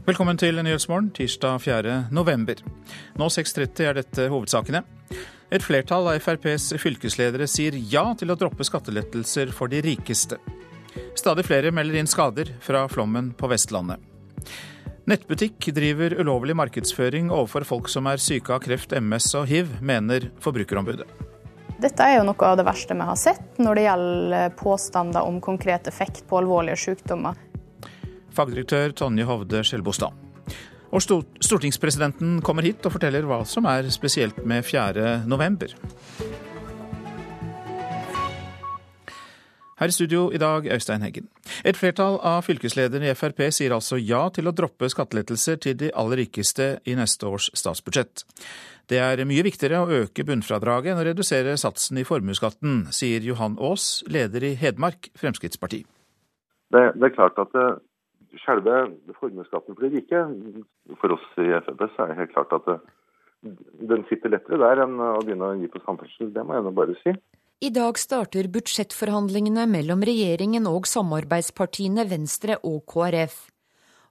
Velkommen til Nyhetsmorgen tirsdag 4. november. Nå 6.30 er dette hovedsakene. Et flertall av FrPs fylkesledere sier ja til å droppe skattelettelser for de rikeste. Stadig flere melder inn skader fra flommen på Vestlandet. Nettbutikk driver ulovlig markedsføring overfor folk som er syke av kreft, MS og hiv, mener Forbrukerombudet. Dette er jo noe av det verste vi har sett når det gjelder påstander om konkret effekt på alvorlige sykdommer. Fagdirektør Tonje Hovde Skjelbostad. Og stortingspresidenten kommer hit og forteller hva som er spesielt med 4. november. Her i studio i dag, Øystein Heggen. Et flertall av fylkeslederne i Frp sier altså ja til å droppe skattelettelser til de aller rikeste i neste års statsbudsjett. Det er mye viktigere å øke bunnfradraget enn å redusere satsen i formuesskatten, sier Johan Aas, leder i Hedmark Fremskrittsparti. Det, det er klart at selve formuesskatten for de rike, for oss i Frp, så er det helt klart at den sitter lettere der enn å begynne å gi på samferdsel. Det må jeg nå bare si. I dag starter budsjettforhandlingene mellom regjeringen og samarbeidspartiene Venstre og KrF.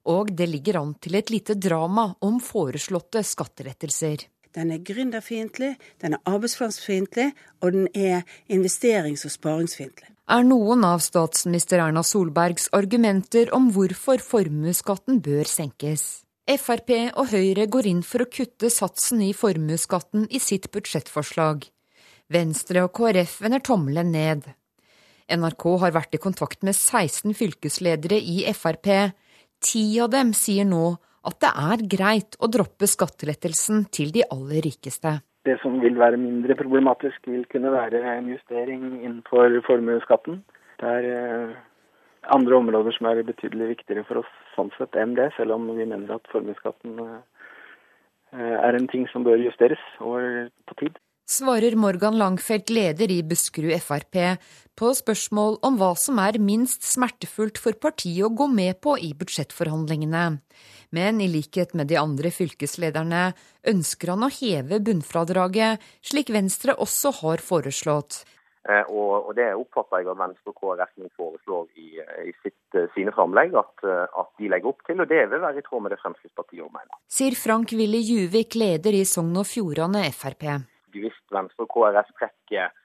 Og det ligger an til et lite drama om foreslåtte skatterettelser. Den er gründerfiendtlig, den er arbeidsplassfiendtlig, og den er investerings- og sparingsfiendtlig. Er noen av statsminister Erna Solbergs argumenter om hvorfor formuesskatten bør senkes. Frp og Høyre går inn for å kutte satsen i formuesskatten i sitt budsjettforslag. Venstre og KrF vender tommelen ned. NRK har vært i kontakt med 16 fylkesledere i Frp. Ti av dem sier nå at det er greit å droppe skattelettelsen til de aller rikeste. Det som vil være mindre problematisk, vil kunne være en justering innenfor formuesskatten. Det er eh, andre områder som er betydelig viktigere for oss sånn sett enn det, selv om vi mener at formuesskatten eh, er en ting som bør justeres over på tid svarer Morgan Langfeldt, leder i Buskerud Frp, på spørsmål om hva som er minst smertefullt for partiet å gå med på i budsjettforhandlingene. Men i likhet med de andre fylkeslederne ønsker han å heve bunnfradraget, slik Venstre også har foreslått. Eh, og, Det oppfatter jeg at Venstre og KrF nå foreslår i, i sitt, eh, sine framlegg at, eh, at, de legger opp til. og Det vil være i tråd med det Fremskrittspartiet mener. Sier Frank Willy Juvik, leder i Sogn og Fjordane Frp hvis Venstre og KrF trekker eh,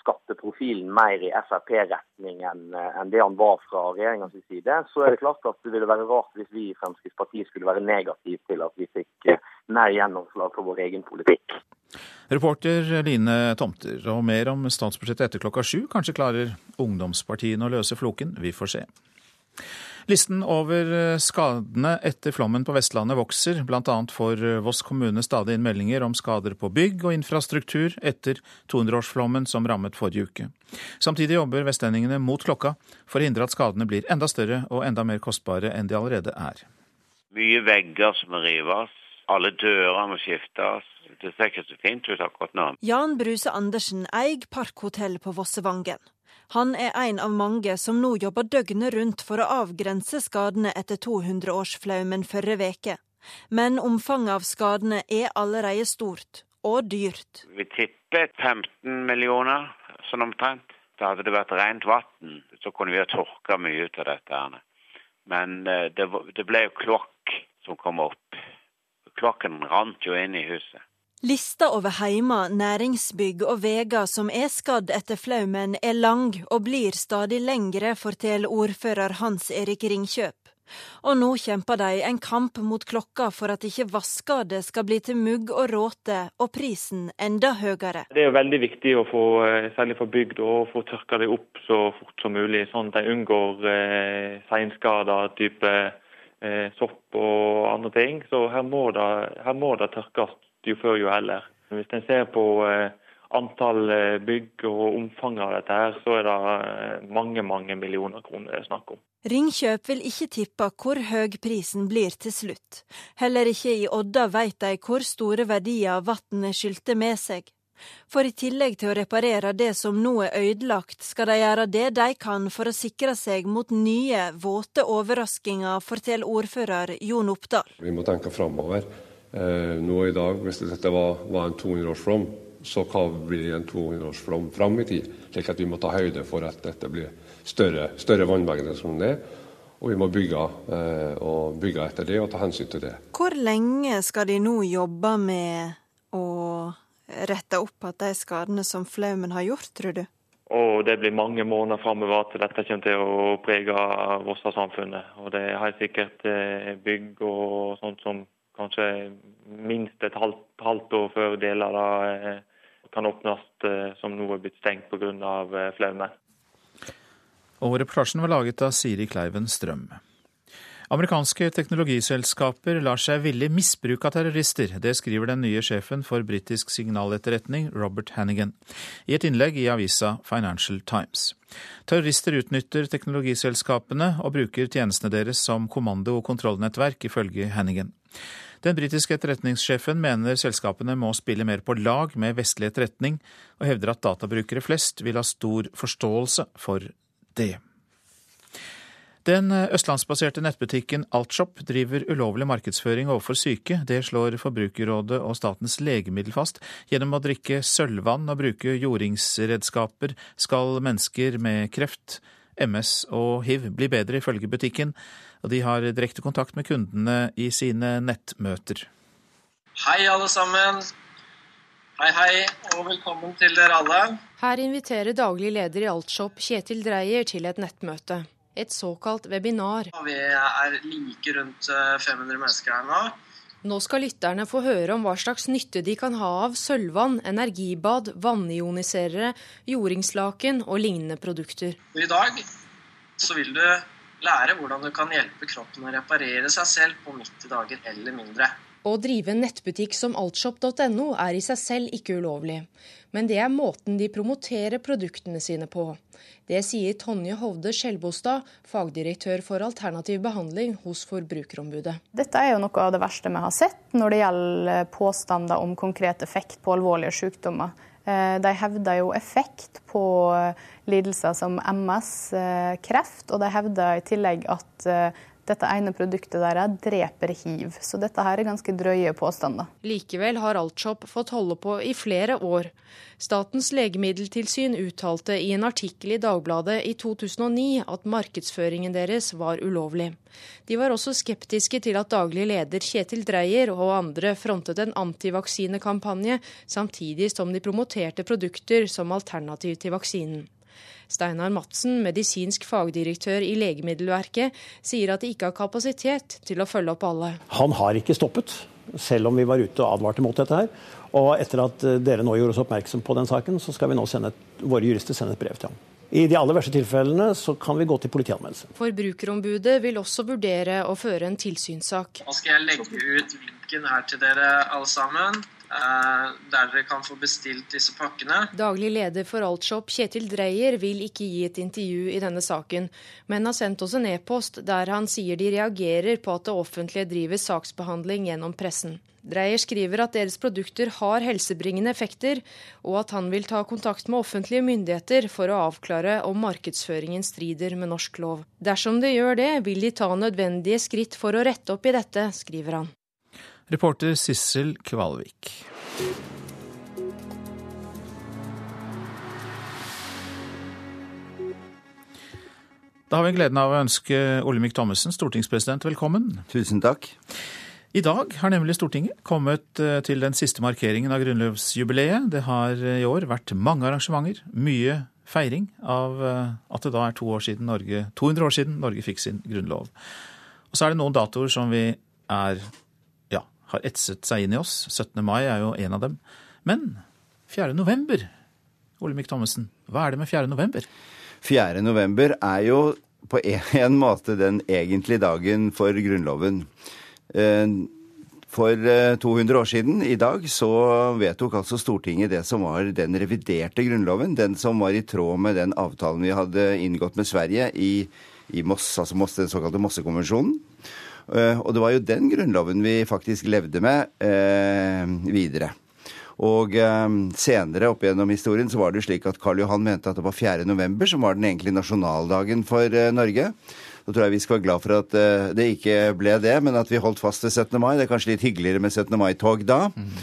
skatteprofilen mer i Frp-retning enn eh, det han var fra regjeringens side, så er det klart at det ville være rart hvis vi i Fremskrittspartiet skulle være negative til at vi fikk eh, mer gjennomslag for vår egen politikk. Reporter Line Tomter, og mer om statsbudsjettet etter klokka sju. Kanskje klarer ungdomspartiene å løse floken? Vi får se. Listen over eh, skadene etter flommen på Vestlandet vokser. Annet får eh, Voss kommune stadig inn meldinger om skader på bygg og infrastruktur etter 200-årsflommen som rammet forrige uke. Samtidig jobber vestlendingene mot klokka for å hindre at skadene blir enda større og enda mer kostbare enn de allerede er. Mye vegger som må rives, alle dører må skiftes. Det ser ikke så fint ut akkurat nå. Jan Bruse Andersen eier parkhotell på Vossevangen. Han er en av mange som nå jobber døgnet rundt for å avgrense skadene etter 200-årsflaumen forrige veke. Men omfanget av skadene er allerede stort, og dyrt. Vi tipper 15 millioner, sånn omtrent. Da hadde det vært rent vann, så kunne vi ha tørka mye ut av dette. Men eh, det, ble jo kloakk som kom opp. Kloakken rant jo inn i huset. Lista over heimer, næringsbygg og veger som er skadd etter flaumen er lang og blir stadig lengre, forteller ordfører Hans Erik Ringkjøp. Og nå kjemper de en kamp mot klokka for at ikke vasskade skal bli til mugg og råte, og prisen enda høyere. Det er veldig viktig å få, eh, særlig for bygd, å få tørka det opp så fort som mulig, sånn at de unngår eh, seinskader, type eh, sopp og andre ting. Så her må det, her må det tørkes jo før, jo heller. Hvis en ser på eh, antall eh, bygg og omfanget av dette, her, så er det eh, mange mange millioner kroner det er snakk om. Ringkjøp vil ikke tippe hvor høy prisen blir til slutt. Heller ikke i Odda vet de hvor store verdier vannet skyldte med seg. For i tillegg til å reparere det som nå er ødelagt, skal de gjøre det de kan for å sikre seg mot nye, våte overraskelser, forteller ordfører Jon Oppdal. Vi må tenke framover. Eh, nå i dag, hvis dette var, var en 200-årsflom, så hva blir en 200-årsflom fram i tid? Slik at vi må ta høyde for at dette blir større, større vannmengder som det er. Og vi må bygge, og bygge etter det og ta hensyn til det. Hvor lenge skal de nå jobbe med å rette opp at de skadene som flaumen har gjort, tror du? Og det blir mange måneder framover at dette kommer til å prege Vossa-samfunnet. Og det er helt sikkert bygg og sånt som kanskje minst et halvt, halvt år før deler da, kan åpnes, som nå er blitt stengt pga. flaumen. Og reportasjen var laget av Siri Kleiven Strøm. Amerikanske teknologiselskaper lar seg villig misbruke av terrorister. Det skriver den nye sjefen for britisk signaletterretning, Robert Hannigan, i et innlegg i avisa Financial Times. Terrorister utnytter teknologiselskapene og bruker tjenestene deres som kommando- og kontrollnettverk, ifølge Hannigan. Den britiske etterretningssjefen mener selskapene må spille mer på lag med vestlig etterretning, og hevder at databrukere flest vil ha stor forståelse for det. Den østlandsbaserte nettbutikken Altshop driver ulovlig markedsføring overfor syke. Det slår Forbrukerrådet og Statens legemiddel fast. Gjennom å drikke sølvvann og bruke jordingsredskaper skal mennesker med kreft, MS og hiv bli bedre, ifølge butikken. Og de har direkte kontakt med kundene i sine nettmøter. Hei, alle sammen. Hei, hei, og velkommen til dere alle. Her inviterer daglig leder i Altshop, Kjetil Dreyer, til et nettmøte et såkalt webinar. Vi er like rundt 500 mennesker her nå. Nå skal lytterne få høre om hva slags nytte de kan ha av sølvvann, energibad, vannioniserere, jordingslaken og lignende produkter. I dag så vil du lære hvordan du kan hjelpe kroppen å reparere seg selv på 90 dager eller mindre. Å drive en nettbutikk som altshop.no er i seg selv ikke ulovlig, men det er måten de promoterer produktene sine på. Det sier Tonje Hovde Skjelbostad, fagdirektør for alternativ behandling hos Forbrukerombudet. Dette er jo noe av det verste vi har sett når det gjelder påstander om konkret effekt på alvorlige sykdommer. De hevder jo effekt på lidelser som MS, kreft, og de hevder i tillegg at dette ene produktet deres dreper hiv. Så dette her er ganske drøye påstander. Likevel har Altshop fått holde på i flere år. Statens legemiddeltilsyn uttalte i en artikkel i Dagbladet i 2009 at markedsføringen deres var ulovlig. De var også skeptiske til at daglig leder Kjetil Dreyer og andre frontet en antivaksinekampanje, samtidig som de promoterte produkter som alternativ til vaksinen. Steinar Madsen, medisinsk fagdirektør i Legemiddelverket, sier at de ikke har kapasitet til å følge opp alle. Han har ikke stoppet, selv om vi var ute og advarte mot dette her. Og etter at dere nå gjorde oss oppmerksom på den saken, så skal vi nå sende et, våre jurister sende et brev til ham. I de aller verste tilfellene så kan vi gå til politianmeldelse. Forbrukerombudet vil også vurdere å føre en tilsynssak. Nå skal jeg legge ut linken her til dere alle sammen. Der dere kan få bestilt disse pakkene. Daglig leder for Altshop, Kjetil Dreyer, vil ikke gi et intervju i denne saken, men har sendt oss en e-post der han sier de reagerer på at det offentlige driver saksbehandling gjennom pressen. Dreyer skriver at deres produkter har helsebringende effekter, og at han vil ta kontakt med offentlige myndigheter for å avklare om markedsføringen strider med norsk lov. Dersom det gjør det, vil de ta nødvendige skritt for å rette opp i dette, skriver han. Reporter Sissel Kvalvik. Da har vi gleden av å ønske Olemic Thommessen, stortingspresident, velkommen. Tusen takk. I dag har nemlig Stortinget kommet eh, til den siste markeringen av grunnlovsjubileet. Det har i år vært mange arrangementer, mye feiring av eh, at det da er to år siden Norge, 200 år siden Norge fikk sin grunnlov. Og så er det noen datoer som vi er, har etset seg inn i oss. 17. mai er jo en av dem. Men 4. november, Olemic Thommessen, hva er det med 4. november? 4. november er jo på en måte den egentlige dagen for Grunnloven. For 200 år siden i dag så vedtok altså Stortinget det som var den reviderte grunnloven. Den som var i tråd med den avtalen vi hadde inngått med Sverige i, i Moss, altså Moss, den såkalte Mossekonvensjonen. Og det var jo den grunnloven vi faktisk levde med eh, videre. Og eh, senere opp gjennom historien så var det slik at Karl Johan mente at det var 4. november som var den egentlige nasjonaldagen for eh, Norge. Så tror jeg vi skal være glad for at eh, det ikke ble det, men at vi holdt fast ved 17. mai. Det er kanskje litt hyggeligere med 17. mai-tog da. Mm.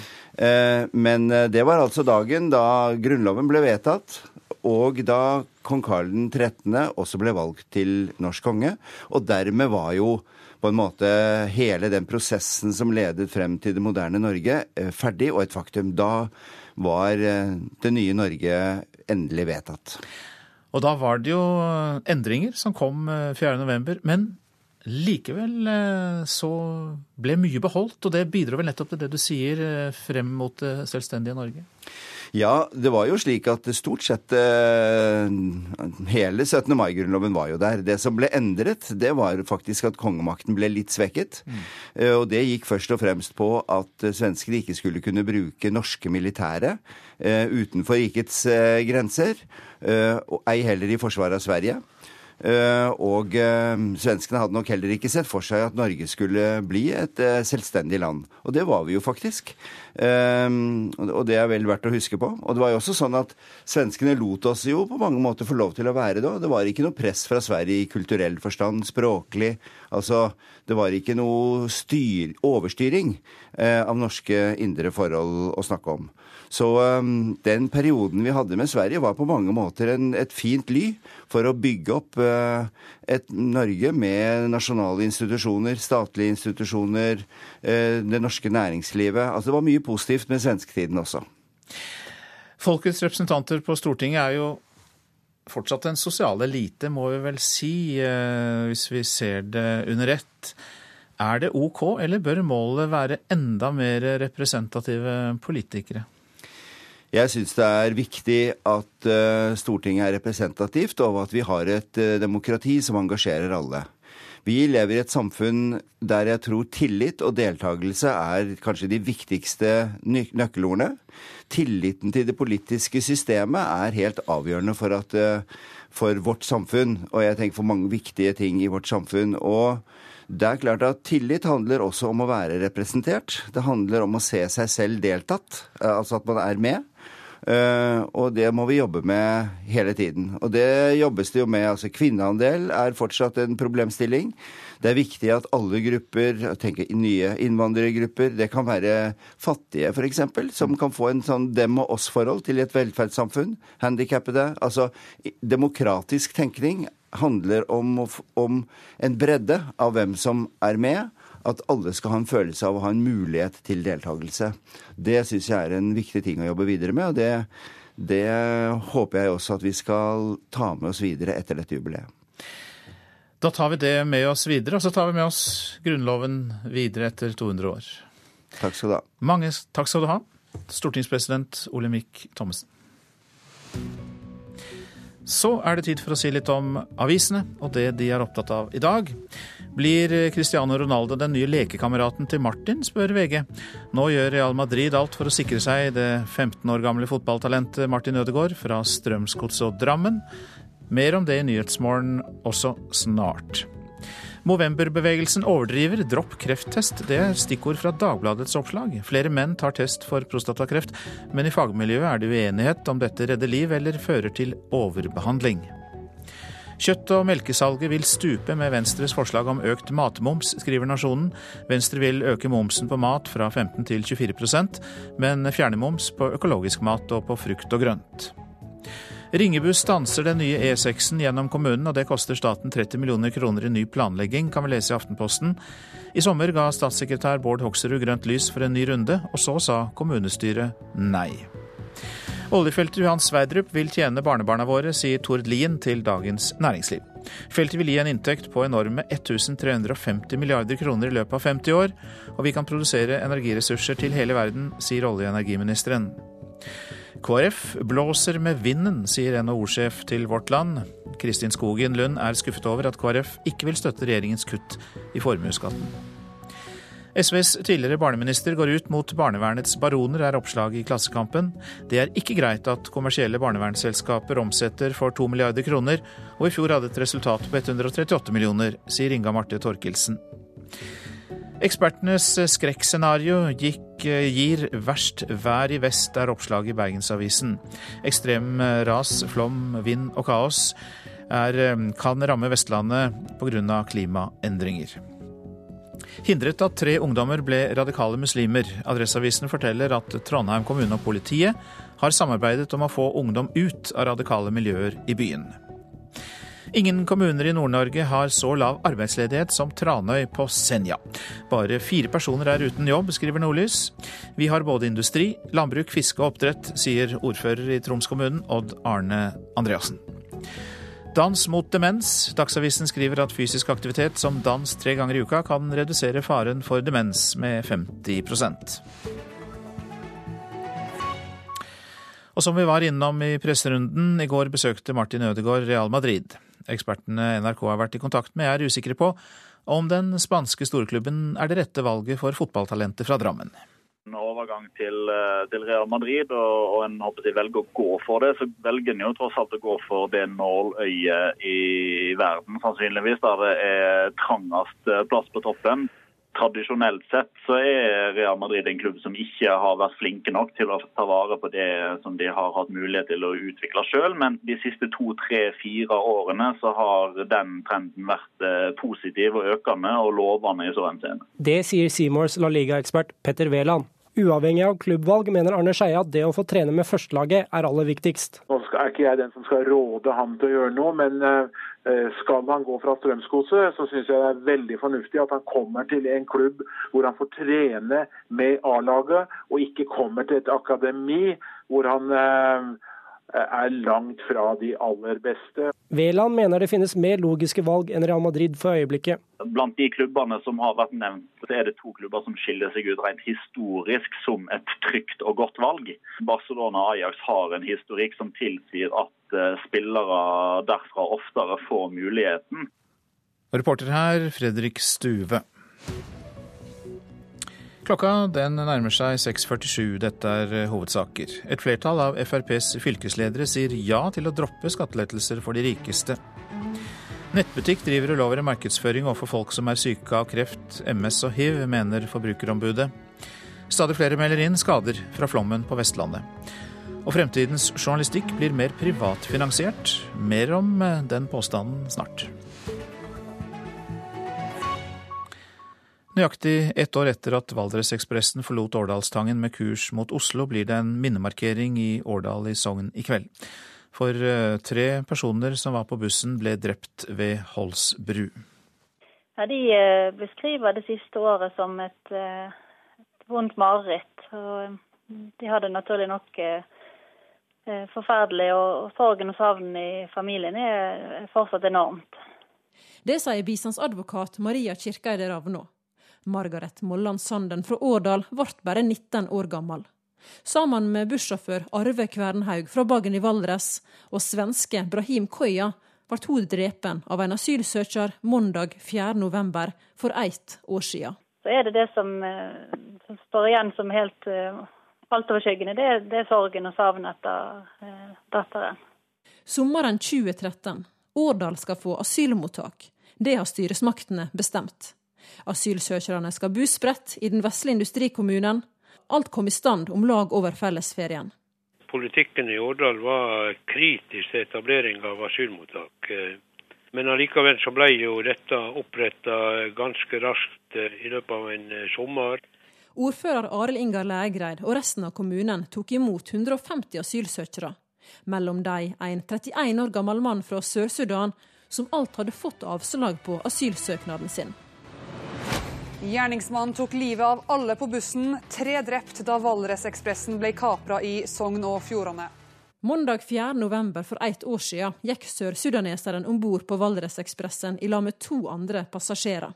Men det var altså dagen da Grunnloven ble vedtatt. og da kong Karl 13. også ble valgt til norsk konge. Og dermed var jo på en måte hele den prosessen som ledet frem til det moderne Norge, eh, ferdig og et faktum. Da var eh, det nye Norge endelig vedtatt. Og da var det jo endringer som kom 4.11. Men likevel så ble mye beholdt, og det bidro vel nettopp til det du sier frem mot det selvstendige Norge? Ja, det var jo slik at stort sett eh, hele 17. mai-grunnloven var jo der. Det som ble endret, det var faktisk at kongemakten ble litt svekket. Mm. Eh, og det gikk først og fremst på at svenskene ikke skulle kunne bruke norske militære eh, utenfor rikets eh, grenser, eh, ei heller i forsvaret av Sverige. Eh, og eh, svenskene hadde nok heller ikke sett for seg at Norge skulle bli et eh, selvstendig land. Og det var vi jo faktisk. Og det er vel verdt å huske på. Og det var jo også sånn at svenskene lot oss jo på mange måter få lov til å være det. Det var ikke noe press fra Sverige i kulturell forstand, språklig. Altså, det var ikke noe styr, overstyring av norske indre forhold å snakke om. Så um, den perioden vi hadde med Sverige, var på mange måter en, et fint ly for å bygge opp uh, et Norge med nasjonale institusjoner, statlige institusjoner, uh, det norske næringslivet. Altså det var mye positivt med svensketiden også. Folkets representanter på Stortinget er jo fortsatt en sosial elite, må vi vel si, uh, hvis vi ser det under ett. Er det OK, eller bør målet være enda mer representative politikere? Jeg syns det er viktig at uh, Stortinget er representativt, og at vi har et uh, demokrati som engasjerer alle. Vi lever i et samfunn der jeg tror tillit og deltakelse er kanskje de viktigste nøkkelordene. Tilliten til det politiske systemet er helt avgjørende for, at, uh, for vårt samfunn, og jeg tenker for mange viktige ting i vårt samfunn. og det er klart at Tillit handler også om å være representert. Det handler om å se seg selv deltatt, altså at man er med. Uh, og det må vi jobbe med hele tiden. Og det jobbes det jo med. altså Kvinneandel er fortsatt en problemstilling. Det er viktig at alle grupper, jeg tenker nye innvandrergrupper, det kan være fattige f.eks., som kan få en sånn dem og oss-forhold til et velferdssamfunn. Handikappede. Altså demokratisk tenkning handler om, om en bredde av hvem som er med at alle skal ha en følelse av å ha en mulighet til deltakelse. Det syns jeg er en viktig ting å jobbe videre med, og det, det håper jeg også at vi skal ta med oss videre etter dette jubileet. Da tar vi det med oss videre, og så tar vi med oss Grunnloven videre etter 200 år. Takk skal du ha. Mange takk skal du ha, stortingspresident Olemic Thommessen. Så er det tid for å si litt om avisene og det de er opptatt av i dag. Blir Cristiano Ronaldo den nye lekekameraten til Martin, spør VG. Nå gjør Real Madrid alt for å sikre seg det 15 år gamle fotballtalentet Martin Ødegaard fra Strømsgodset og Drammen. Mer om det i Nyhetsmorgen også snart. Movemberbevegelsen overdriver, dropp krefttest. Det er stikkord fra Dagbladets oppslag. Flere menn tar test for prostatakreft, men i fagmiljøet er det uenighet om dette redder liv eller fører til overbehandling. Kjøtt- og melkesalget vil stupe med Venstres forslag om økt matmoms, skriver Nasjonen. Venstre vil øke momsen på mat fra 15 til 24% men fjerne moms på økologisk mat og på frukt og grønt. Ringebu stanser den nye E6-en gjennom kommunen, og det koster staten 30 millioner kroner i ny planlegging, kan vi lese i Aftenposten. I sommer ga statssekretær Bård Hoksrud grønt lys for en ny runde, og så sa kommunestyret nei. Oljefeltet Johan Sverdrup vil tjene barnebarna våre, sier Tord Lien til Dagens Næringsliv. Feltet vil gi en inntekt på enorme 1350 milliarder kroner i løpet av 50 år, og vi kan produsere energiressurser til hele verden, sier olje- og energiministeren. KrF blåser med vinden, sier NHO-sjef til Vårt Land. Kristin Skogen Lund er skuffet over at KrF ikke vil støtte regjeringens kutt i formuesskatten. SVs tidligere barneminister går ut mot barnevernets baroner, er oppslaget i Klassekampen. Det er ikke greit at kommersielle barnevernsselskaper omsetter for to milliarder kroner, og i fjor hadde et resultat på 138 millioner, sier Inga Marte Torkelsen. Ekspertenes skrekkscenario gir verst vær i vest, er oppslaget i Bergensavisen. Ekstrem ras, flom, vind og kaos er, kan ramme Vestlandet pga. klimaendringer. Hindret at tre ungdommer ble radikale muslimer. Adresseavisen forteller at Trondheim kommune og politiet har samarbeidet om å få ungdom ut av radikale miljøer i byen. Ingen kommuner i Nord-Norge har så lav arbeidsledighet som Tranøy på Senja. Bare fire personer er uten jobb, skriver Nordlys. Vi har både industri, landbruk, fiske og oppdrett, sier ordfører i Troms kommune, Odd Arne Andreassen. Dans mot demens. Dagsavisen skriver at fysisk aktivitet som dans tre ganger i uka kan redusere faren for demens med 50% Og som vi var innom i presserunden, i går besøkte Martin Ødegaard Real Madrid. Ekspertene NRK har vært i kontakt med er usikre på om den spanske storklubben er det rette valget for fotballtalentet fra Drammen. En overgang til, eh, til, Real Madrid, og, og en de velger å gå for det, så velger en jo tross alt å gå for det nåløyet i verden, sannsynligvis, der det er trangest eh, plass på toppen tradisjonelt sett så er Real Madrid en klubb som ikke har vært flinke nok til å ta vare på det som de har hatt mulighet til å utvikle sjøl. Men de siste to, tre, fire årene så har den trenden vært eh, positiv og økende og lovende i så henseende. Det sier Seymours La Liga-ekspert Petter Wæland. Uavhengig av klubbvalg mener Arne Skeie at det å få trene med førstelaget er aller viktigst. Nå er ikke jeg den som skal råde ham til å gjøre noe, men Eh, skal han gå fra Strømsgodset, så syns jeg det er veldig fornuftig at han kommer til en klubb hvor han får trene med A-laget, og ikke kommer til et akademi hvor han eh, er langt fra de aller beste. Veland mener det finnes mer logiske valg enn Real Madrid for øyeblikket. Blant de klubbene som har vært nevnt, så er det to klubber som skiller seg ut rent historisk som et trygt og godt valg. Barcelona og Ajax har en historikk som tilsier at eh, spillere derfra oftere får muligheten. Reporter her, Fredrik Stuve. Klokka den nærmer seg 6.47. Dette er eh, hovedsaker. Et flertall av FrPs fylkesledere sier ja til å droppe skattelettelser for de rikeste. Nettbutikk driver ulovlig markedsføring overfor folk som er syke av kreft, MS og hiv, mener Forbrukerombudet. Stadig flere melder inn skader fra flommen på Vestlandet. Og fremtidens journalistikk blir mer privatfinansiert. Mer om eh, den påstanden snart. Nøyaktig ett år etter at Valdresekspressen forlot Årdalstangen med kurs mot Oslo, blir det en minnemarkering i Årdal i Sogn i kveld. For eh, tre personer som var på bussen, ble drept ved Holsbru. Ja, de eh, beskriver det siste året som et, eh, et vondt mareritt. Og de hadde naturlig nok forferdelig, og sorgen og savnet i familien er fortsatt enormt. Det sier bistandsadvokat Maria Kirkeide Ravnå. Margaret Molland Sanden fra Årdal ble bare 19 år gammel. Sammen med bussjåfør Arve Kvernhaug fra Baggen i Valdres og svenske Brahim Koya ble hun drept av en asylsøker mandag 4.11. for ett år siden. Så er det det som, eh, som står igjen som helt uh, altoverskyggende, det, det er sorgen og savnet etter uh, datteren. Sommeren 2013. Årdal skal få asylmottak. Det har styresmaktene bestemt. Asylsøkerne skal bo spredt i den vesle industrikommunen. Alt kom i stand om lag over fellesferien. Politikken i Årdal var kritisk til etablering av asylmottak. Men allikevel så ble jo dette oppretta ganske raskt i løpet av en sommer. Ordfører Arild Ingar Lægreid og resten av kommunen tok imot 150 asylsøkere. Mellom dem en 31 år gammel mann fra Sør-Sudan som alt hadde fått avslag på asylsøknaden sin. Gjerningsmannen tok livet av alle på bussen. Tre drept da Valdresekspressen ble kapra i Sogn og Fjordane. Mandag 4.11. for ett år siden gikk sørsudaneseren om bord på Valdresekspressen i lag med to andre passasjerer.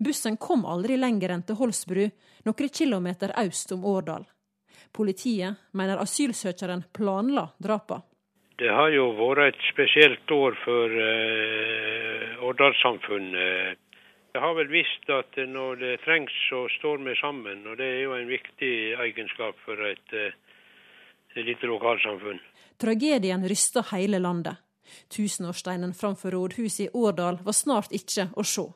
Bussen kom aldri lenger enn til Holsbru, noen kilometer øst om Årdal. Politiet mener asylsøkeren planla drapene. Det har jo vært et spesielt år for eh, Årdalssamfunnet. Jeg har vel visst at når det trengs, så står vi sammen. Og det er jo en viktig egenskap for et, et eh, lite lokalsamfunn. Tragedien rysta hele landet. Tusenårssteinen framfor rådhuset i Årdal var snart ikke å se.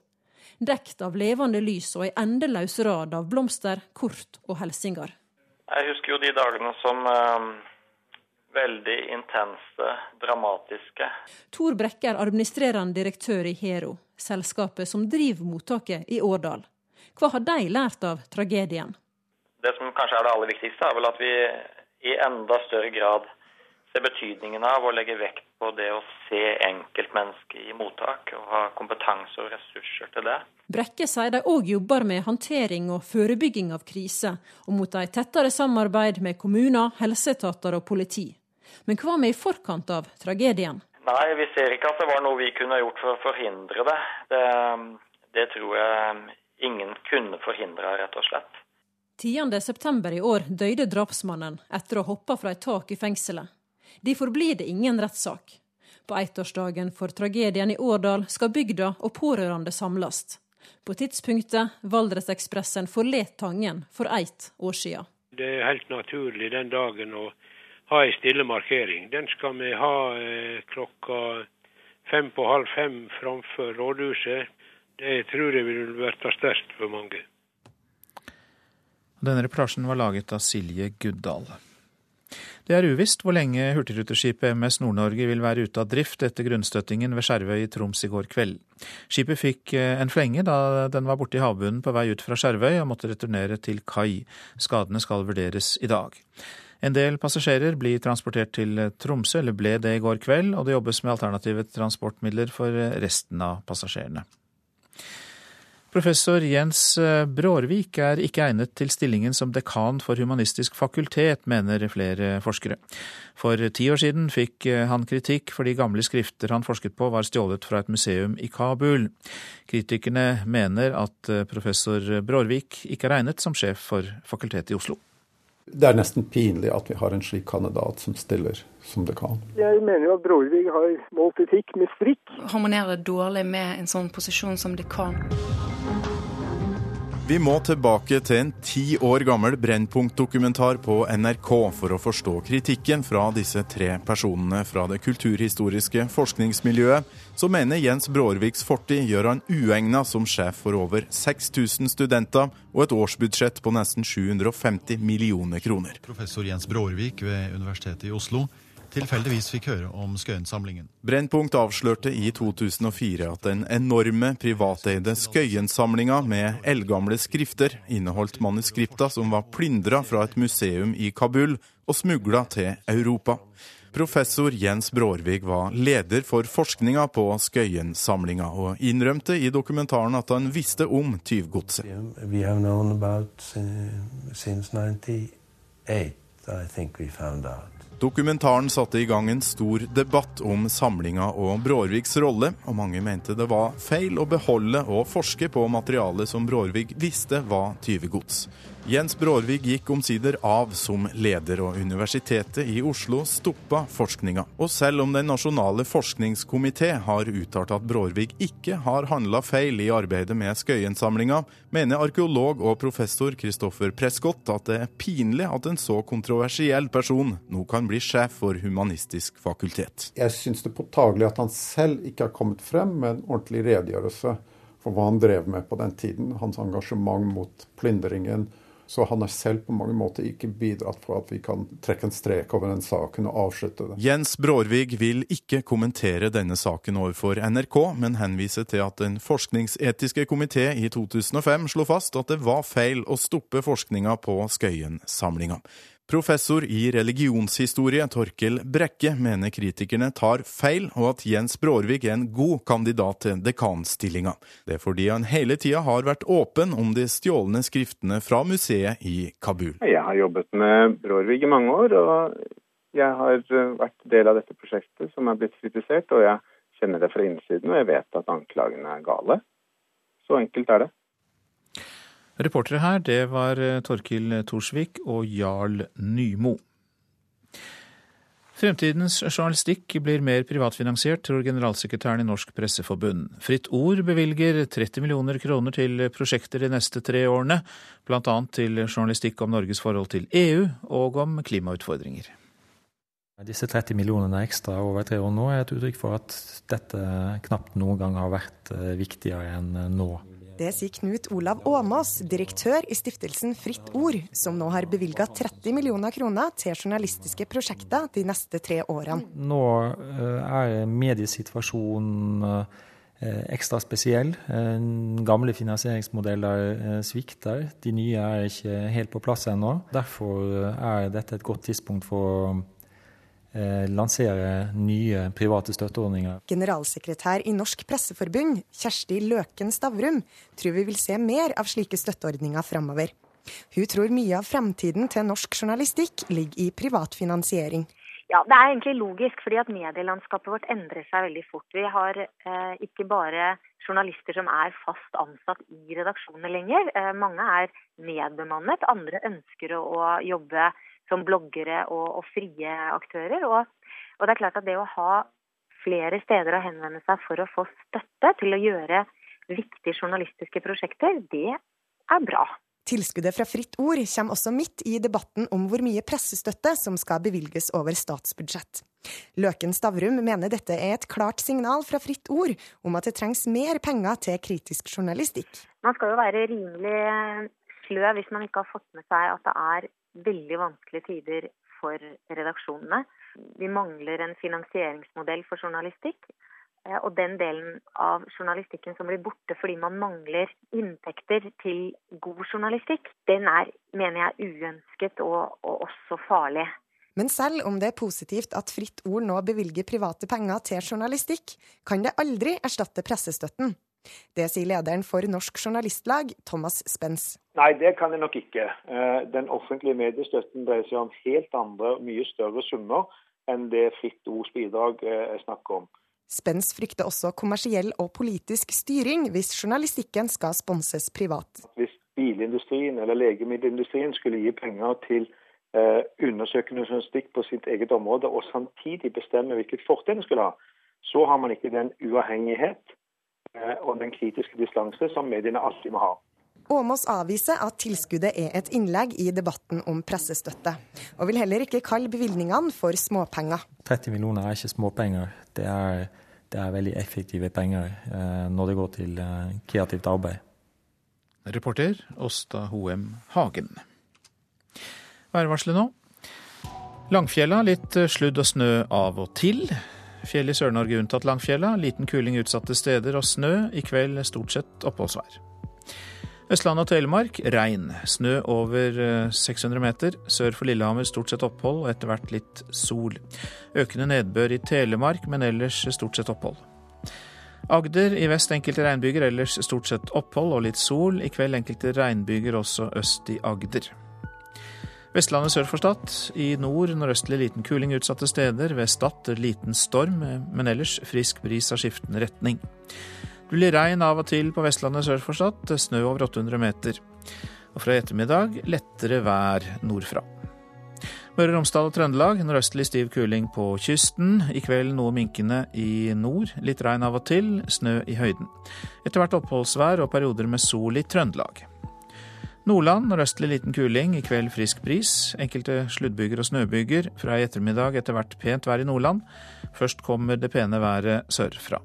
Dekt av levende lys og ei endeløs rad av blomster, kort og hilsener. Jeg husker jo de dagene som eh, veldig intense, dramatiske. Tor Brekke er administrerende direktør i Hero selskapet som driver mottaket i Årdal. Hva har de lært av tragedien? Det som kanskje er det aller viktigste, er vel at vi i enda større grad ser betydningen av å legge vekt på det å se enkeltmennesket i mottak, og ha kompetanse og ressurser til det. Brekke sier de òg jobber med håndtering og forebygging av kriser, og mot et tettere samarbeid med kommuner, helseetater og politi. Men hva med i forkant av tragedien? Nei, vi ser ikke at det var noe vi kunne gjort for å forhindre det. Det, det tror jeg ingen kunne forhindra, rett og slett. 10.9. i år døde drapsmannen etter å ha hoppa fra et tak i fengselet. Derfor blir det ingen rettssak. På ettårsdagen for tragedien i Årdal skal bygda og pårørende samles. På tidspunktet Valdresekspressen forlot Tangen for ett år siden. Det er helt naturlig den dagen å ha en stille markering. Den skal vi ha eh, klokka fem på halv fem framfor rådhuset. Det tror jeg vil bli sterkt for mange. Denne reportasjen var laget av Silje Guddal. Det er uvisst hvor lenge hurtigruteskipet MS Nord-Norge vil være ute av drift etter grunnstøttingen ved Skjervøy i Troms i går kveld. Skipet fikk eh, en flenge da den var borte i havbunnen på vei ut fra Skjervøy og måtte returnere til kai. Skadene skal vurderes i dag. En del passasjerer blir transportert til Tromsø, eller ble det i går kveld, og det jobbes med alternative transportmidler for resten av passasjerene. Professor Jens Brårvik er ikke egnet til stillingen som dekan for Humanistisk fakultet, mener flere forskere. For ti år siden fikk han kritikk fordi gamle skrifter han forsket på var stjålet fra et museum i Kabul. Kritikerne mener at professor Brårvik ikke er egnet som sjef for Fakultetet i Oslo. Det er nesten pinlig at vi har en slik kandidat som stiller som dekan. Jeg mener jo at Brårvik har målt etikk med strikk. Harmonerer dårlig med en sånn posisjon som dekan. Vi må tilbake til en ti år gammel Brennpunkt-dokumentar på NRK for å forstå kritikken fra disse tre personene fra det kulturhistoriske forskningsmiljøet, som mener Jens Brårviks fortid gjør han uegna som sjef for over 6000 studenter og et årsbudsjett på nesten 750 millioner kroner. Professor Jens Brårvik ved Universitetet i Oslo tilfeldigvis fikk høre om Skøyen-samlingen. Brennpunkt avslørte i 2004 at den enorme privateide Skøyen-samlinga med eldgamle skrifter inneholdt manuskripta som var plyndra fra et museum i Kabul og smugla til Europa. Professor Jens Brårvig var leder for forskninga på Skøyen-samlinga, og innrømte i dokumentaren at han visste om tyvgodset. We have known about uh, since 98, I think we found out. Dokumentaren satte i gang en stor debatt om samlinga og Brårviks rolle, og mange mente det var feil å beholde og forske på materialet som Brårvik visste var tyvegods. Jens Brårvig gikk omsider av som leder, og Universitetet i Oslo stoppa forskninga. Og selv om Den nasjonale forskningskomité har uttalt at Brårvig ikke har handla feil i arbeidet med Skøyen-samlinga, mener arkeolog og professor Kristoffer Prescott at det er pinlig at en så kontroversiell person nå kan bli sjef for Humanistisk fakultet. Jeg syns det er påtagelig at han selv ikke har kommet frem med en ordentlig redegjørelse for hva han drev med på den tiden. Hans engasjement mot plyndringen så han har selv på mange måter ikke bidratt for at vi kan trekke en strek over den saken og avslutte det. Jens Brårvig vil ikke kommentere denne saken overfor NRK, men henviser til at Den forskningsetiske komité i 2005 slo fast at det var feil å stoppe forskninga på Skøyen-samlinga. Professor i religionshistorie Torkel Brekke mener kritikerne tar feil, og at Jens Brårvik er en god kandidat til dekanstillinga. Det er fordi han hele tida har vært åpen om de stjålne skriftene fra museet i Kabul. Jeg har jobbet med Brårvik i mange år, og jeg har eh, vært del av dette prosjektet som er blitt kritisert. Og jeg kjenner det fra innsiden, og jeg vet at anklagene er gale. Så enkelt er det. Reportere her, det var eh, Torkil Thorsvik og Jarl Nymo. Fremtidens journalistikk blir mer privatfinansiert, tror generalsekretæren i Norsk Presseforbund. Fritt Ord bevilger 30 millioner kroner til prosjekter de neste tre årene, bl.a. til journalistikk om Norges forhold til EU og om klimautfordringer. Disse 30 millionene ekstra over tre år nå er et uttrykk for at dette knapt noen gang har vært eh, viktigere enn nå. Det sier Knut Olav Åmås, direktør i stiftelsen Fritt Ord, som nå har bevilga 30 millioner kroner til journalistiske prosjekter de neste tre årene. Nå eh, er mediesituasjonen ekstra spesiell. Gamle finansieringsmodeller svikter. De nye er ikke helt på plass ennå. Derfor er dette et godt tidspunkt for lansere nye private støtteordninger. Generalsekretær i Norsk Presseforbund, Kjersti Løken Stavrum, tror vi vil se mer av slike støtteordninger framover. Hun tror mye av fremtiden til norsk journalistikk ligger i privat finansiering. Ja, Det er egentlig logisk, fordi at medielandskapet vårt endrer seg veldig fort. Vi har eh, ikke bare journalister som er fast ansatt i redaksjonene lenger. Eh, mange er nedbemannet. Andre ønsker å jobbe som bloggere og, og frie aktører. Og, og, det er klart at det å ha flere steder å henvende seg for å få støtte til å gjøre viktige journalistiske prosjekter, det er bra. Tilskuddet fra Fritt Ord kommer også midt i debatten om hvor mye pressestøtte som skal bevilges over statsbudsjett. Løken Stavrum mener dette er et klart signal fra Fritt Ord om at det trengs mer penger til kritisk journalistikk. Man skal jo være rimelig sløv hvis man ikke har fått med seg at det er veldig vanskelige tider for redaksjonene. Vi mangler en finansieringsmodell for journalistikk. Eh, og den delen av journalistikken som blir borte fordi man mangler inntekter til god journalistikk, den er, mener jeg, uønsket og, og også farlig. Men selv om det er positivt at Fritt Ord nå bevilger private penger til journalistikk, kan det aldri erstatte pressestøtten. Det sier lederen for Norsk Journalistlag, Thomas Spens. Nei, det kan det nok ikke. Eh, den offentlige mediestøtten dreier seg om helt andre, mye større summer enn det Fritt Ords bidrag eh, er snakk om. Spens frykter også kommersiell og politisk styring hvis journalistikken skal sponses privat. Hvis bilindustrien eller legemiddelindustrien skulle gi penger til eh, undersøkende journalistikk på sitt eget område, og samtidig bestemme hvilket fortrinn de skulle ha, så har man ikke den uavhengighet og den kritiske distanse som mediene alltid må ha. Åmås avviser at tilskuddet er et innlegg i debatten om pressestøtte, og vil heller ikke kalle bevilgningene for småpenger. 30 millioner er ikke småpenger. Det er, det er veldig effektive penger eh, når det går til eh, kreativt arbeid. Reporter Åsta Hoem Hagen. Værvarselet nå. Langfjella litt sludd og snø av og til. Fjell i Sør-Norge unntatt Langfjella. Liten kuling utsatte steder og snø. I kveld stort sett oppholdsvær. Østland og Telemark regn. Snø over 600 eh, meter. Sør for Lillehammer stort sett opphold og etter hvert litt sol. Økende nedbør i Telemark, men ellers stort sett opphold. Agder i vest enkelte regnbyger, ellers stort sett opphold og litt sol. I kveld enkelte regnbyger også øst i Agder. Vestlandet sør for Stad. I nord nordøstlig liten kuling utsatte steder. Ved Stad liten storm, men ellers frisk bris av skiftende retning. Det blir regn av og til på Vestlandet sør for Stad, snø over 800 meter. Og fra i ettermiddag lettere vær nordfra. Møre og Romsdal og Trøndelag nordøstlig stiv kuling på kysten. I kveld noe minkende i nord. Litt regn av og til, snø i høyden. Etter hvert oppholdsvær og perioder med sol i Trøndelag. Nordland nordøstlig liten kuling, i kveld frisk bris. Enkelte sluddbyger og snøbyger. Fra i ettermiddag etter hvert pent vær i Nordland. Først kommer det pene været sørfra.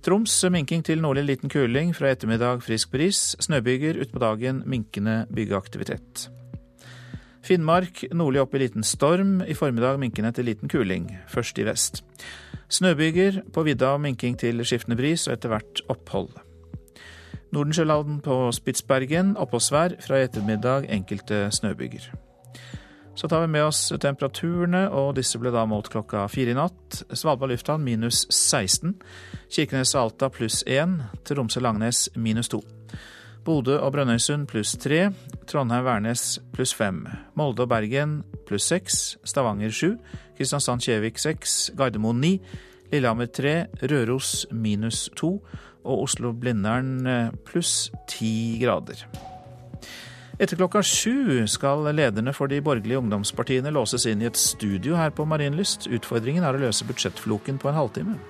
Troms minking til nordlig liten kuling. Fra ettermiddag frisk bris. Snøbyger utpå dagen minkende byggeaktivitet. Finnmark nordlig opp i liten storm. I formiddag minkende til liten kuling. Først i vest. Snøbyger på vidda minking til skiftende bris og etter hvert opphold. Nordensjøland på Spitsbergen oppholdsvær. Fra i ettermiddag enkelte snøbyger. Så tar vi med oss temperaturene, og disse ble da målt klokka fire i natt. Svalbard lufthavn minus 16. Kirkenes og Alta pluss 1. Tromsø-Langnes minus 2. Bodø og Brønnøysund pluss 3. Trondheim-Værnes pluss 5. Molde og Bergen pluss 6. Stavanger 7. Kristiansand-Kjevik 6. Gardermoen 9. Lillehammer 3. Røros minus 2. Og Oslo-Blindern eh, pluss ti grader. Etter klokka sju skal lederne for de borgerlige ungdomspartiene låses inn i et studio her på Marienlyst. Utfordringen er å løse budsjettfloken på en halvtime.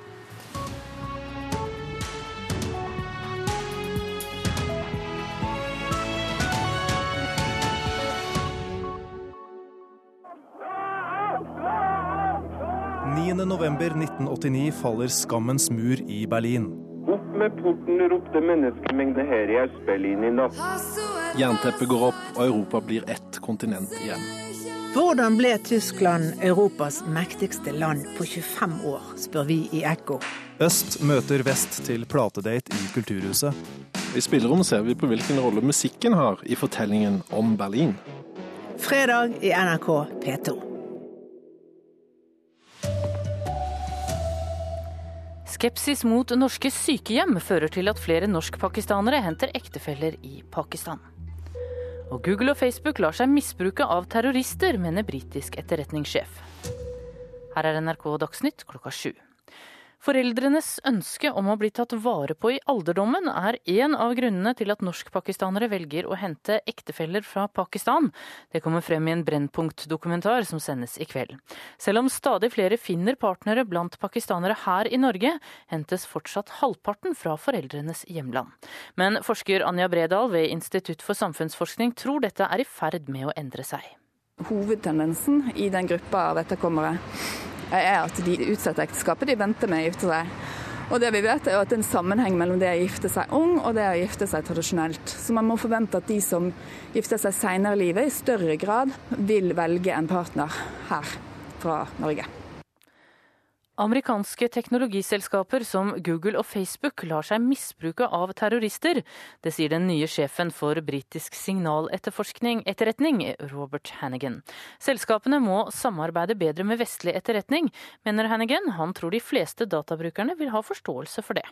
november 1989 faller skammens mur i Berlin. Med porten, ropte menneskemengde her i Øst-Berlin i natt. Jernteppet går opp, og Europa blir ett kontinent igjen. Hvordan ble Tyskland Europas mektigste land på 25 år, spør vi i Ekko. Øst møter vest til platedate i Kulturhuset. I spillerommet ser vi på hvilken rolle musikken har i fortellingen om Berlin. Fredag i NRK P2. Skepsis mot norske sykehjem fører til at flere norskpakistanere henter ektefeller i Pakistan. Og Google og Facebook lar seg misbruke av terrorister, mener britisk etterretningssjef. Her er NRK Dagsnytt klokka sju. Foreldrenes ønske om å bli tatt vare på i alderdommen er en av grunnene til at norskpakistanere velger å hente ektefeller fra Pakistan. Det kommer frem i en Brennpunkt-dokumentar som sendes i kveld. Selv om stadig flere finner partnere blant pakistanere her i Norge, hentes fortsatt halvparten fra foreldrenes hjemland. Men forsker Anja Bredal ved Institutt for samfunnsforskning tror dette er i ferd med å endre seg. Hovedtendensen i den gruppa av etterkommere er at de utsetter ekteskapet, de venter med å gifte seg. Og det vi vet er at det er en sammenheng mellom det å gifte seg ung og det å gifte seg tradisjonelt. Så man må forvente at de som gifter seg senere i livet, i større grad vil velge en partner her fra Norge. Amerikanske teknologiselskaper som Google og Facebook lar seg misbruke av terrorister. Det sier den nye sjefen for britisk signaletterforskning etterretning, Robert Hannigan. Selskapene må samarbeide bedre med vestlig etterretning, mener Hannigan. Han tror de fleste databrukerne vil ha forståelse for det.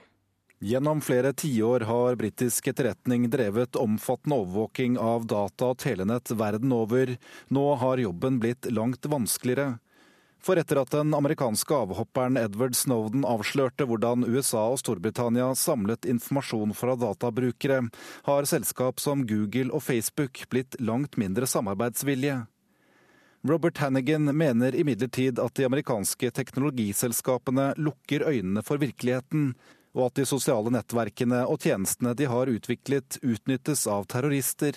Gjennom flere tiår har britisk etterretning drevet omfattende overvåking av data og telenett verden over. Nå har jobben blitt langt vanskeligere. For etter at den amerikanske avhopperen Edward Snowden avslørte hvordan USA og Storbritannia samlet informasjon fra databrukere, har selskap som Google og Facebook blitt langt mindre samarbeidsvillige. Robert Hannigan mener imidlertid at de amerikanske teknologiselskapene lukker øynene for virkeligheten, og at de sosiale nettverkene og tjenestene de har utviklet, utnyttes av terrorister.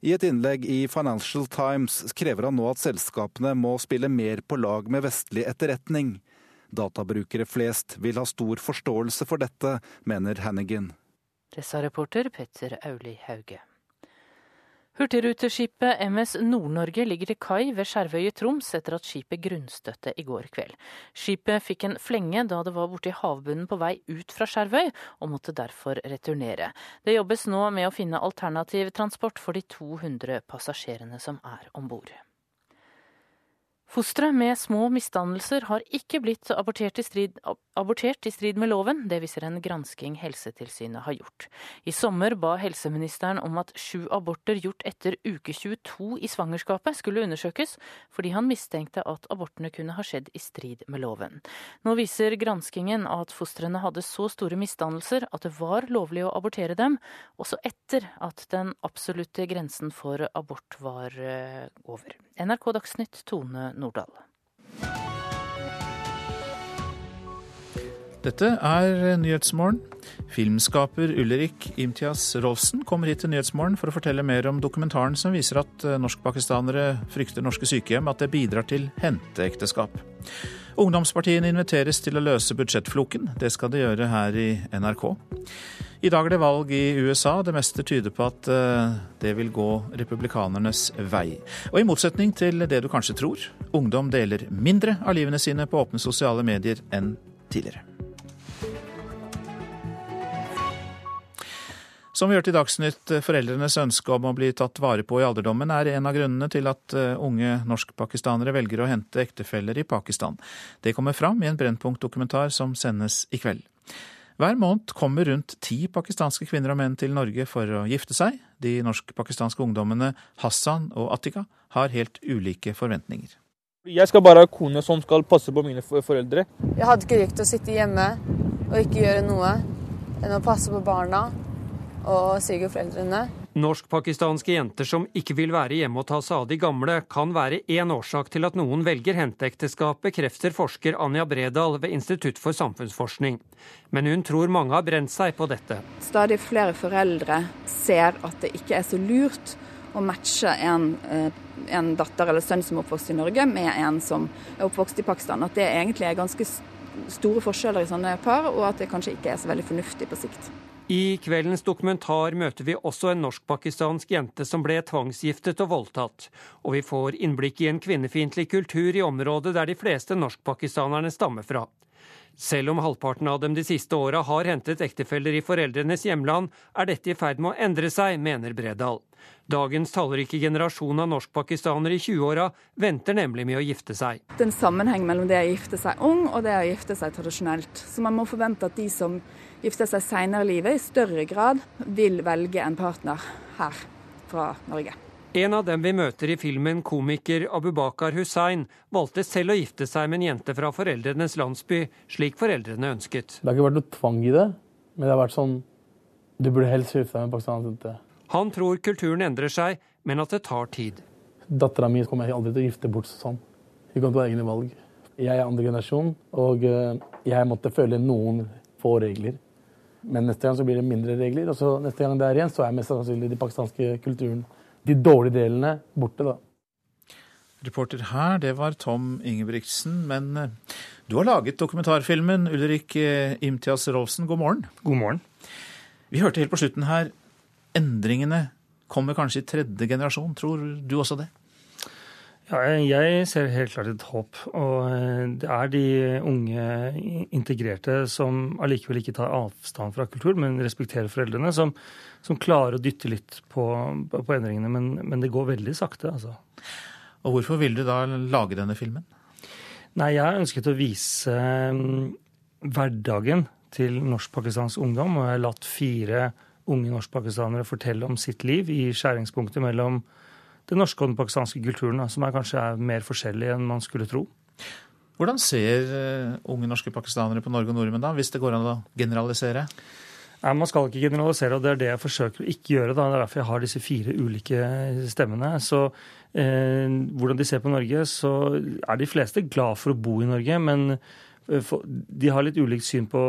I et innlegg i Financial Times krever han nå at selskapene må spille mer på lag med vestlig etterretning. Databrukere flest vil ha stor forståelse for dette, mener Hannigan. Det sa reporter Petter Auli Hauge. Hurtigruteskipet MS Nord-Norge ligger til kai ved Skjervøy i Troms etter at skipet grunnstøtte i går kveld. Skipet fikk en flenge da det var borti havbunnen på vei ut fra Skjervøy, og måtte derfor returnere. Det jobbes nå med å finne alternativ transport for de 200 passasjerene som er om bord. Fostre med små misdannelser har ikke blitt abortert i, strid, abortert i strid med loven. Det viser en gransking Helsetilsynet har gjort. I sommer ba helseministeren om at sju aborter gjort etter uke 22 i svangerskapet skulle undersøkes, fordi han mistenkte at abortene kunne ha skjedd i strid med loven. Nå viser granskingen at fostrene hadde så store misdannelser at det var lovlig å abortere dem, også etter at den absolutte grensen for abort var eh, over. NRK Dagsnytt, Tone Nordahl. Dette er Nyhetsmorgen. Filmskaper Ulrik Imtias Rolfsen kommer hit til Nyhetsmorgen for å fortelle mer om dokumentaren som viser at norskpakistanere frykter norske sykehjem, at det bidrar til henteekteskap. Ungdomspartiene inviteres til å løse budsjettfloken. Det skal de gjøre her i NRK. I dag er det valg i USA. Det meste tyder på at det vil gå republikanernes vei. Og i motsetning til det du kanskje tror, ungdom deler mindre av livene sine på åpne sosiale medier enn tidligere. Som vi hørte i Dagsnytt, foreldrenes ønske om å bli tatt vare på i alderdommen er en av grunnene til at unge norskpakistanere velger å hente ektefeller i Pakistan. Det kommer fram i en Brennpunkt-dokumentar som sendes i kveld. Hver måned kommer rundt ti pakistanske kvinner og menn til Norge for å gifte seg. De norsk-pakistanske ungdommene Hassan og Attika har helt ulike forventninger. Jeg skal bare ha kone som skal passe på mine foreldre. Jeg hadde ikke likt å sitte hjemme og ikke gjøre noe enn å passe på barna og svigerforeldrene. Norsk-pakistanske jenter som ikke vil være hjemme og ta seg av de gamle, kan være én årsak til at noen velger henteekteskap, bekrefter forsker Anja Bredal ved Institutt for samfunnsforskning. Men hun tror mange har brent seg på dette. Stadig flere foreldre ser at det ikke er så lurt å matche en, en datter eller sønn som er oppvokst i Norge, med en som er oppvokst i Pakistan. At det egentlig er ganske store forskjeller i sånne par, og at det kanskje ikke er så veldig fornuftig på sikt. I kveldens dokumentar møter vi også en norsk-pakistansk jente som ble tvangsgiftet og voldtatt. Og vi får innblikk i en kvinnefiendtlig kultur i området der de fleste norsk-pakistanerne stammer fra. Selv om halvparten av dem de siste åra har hentet ektefeller i foreldrenes hjemland, er dette i ferd med å endre seg, mener Bredal. Dagens tallrike generasjon av norsk-pakistanere i 20-åra venter nemlig med å gifte seg. Det er en sammenheng mellom det å gifte seg ung og det å gifte seg tradisjonelt. Så man må forvente at de som gifter seg seinere i livet, i større grad vil velge en partner her fra Norge. En av dem vi møter i filmen, komiker Abubakar Hussein, valgte selv å gifte seg med en jente fra foreldrenes landsby, slik foreldrene ønsket. Det har ikke vært noe tvang i det, men det har vært sånn Du burde helst gifte deg med en pakistansk jente. Han tror kulturen endrer seg, men at det tar tid. Dattera mi kommer jeg aldri til å gifte bort sånn. Hun kommer til å ha egne valg. Jeg er andre generasjon, og eh, jeg måtte følge noen få regler. Men neste gang så blir det mindre regler, og så neste gang det er igjen, så er mest sannsynlig de pakistanske kulturen de dårlige delene borte, da. Reporter her, det var Tom Ingebrigtsen. Men eh, du har laget dokumentarfilmen Ulrik eh, Imtias Rolfsen. God morgen. God morgen. Vi hørte helt på slutten her endringene kommer kanskje i tredje generasjon. Tror du også det? Ja, jeg ser helt klart et håp. Og eh, det er de unge integrerte som allikevel ikke tar avstand fra kultur, men respekterer foreldrene, som, som klarer å dytte litt på, på endringene. Men, men, det går veldig sakte, altså. Og hvorfor vil du da lage denne filmen? Nei, jeg ønsket å vise um, hverdagen til norsk-pakistansk ungdom. Og jeg har latt fire unge norsk-pakistanere fortelle om sitt liv i skjæringspunktet mellom den norske og den pakistanske kulturen, som er kanskje er mer forskjellig enn man skulle tro. Hvordan ser uh, unge norske pakistanere på Norge og nordmenn, da, hvis det går an å generalisere? Nei, Man skal ikke generalisere, og det er det jeg forsøker å ikke gjøre. Da. Det er derfor jeg har disse fire ulike stemmene. Så eh, hvordan de ser på Norge, så er de fleste glad for å bo i Norge. Men eh, de har litt ulikt syn på,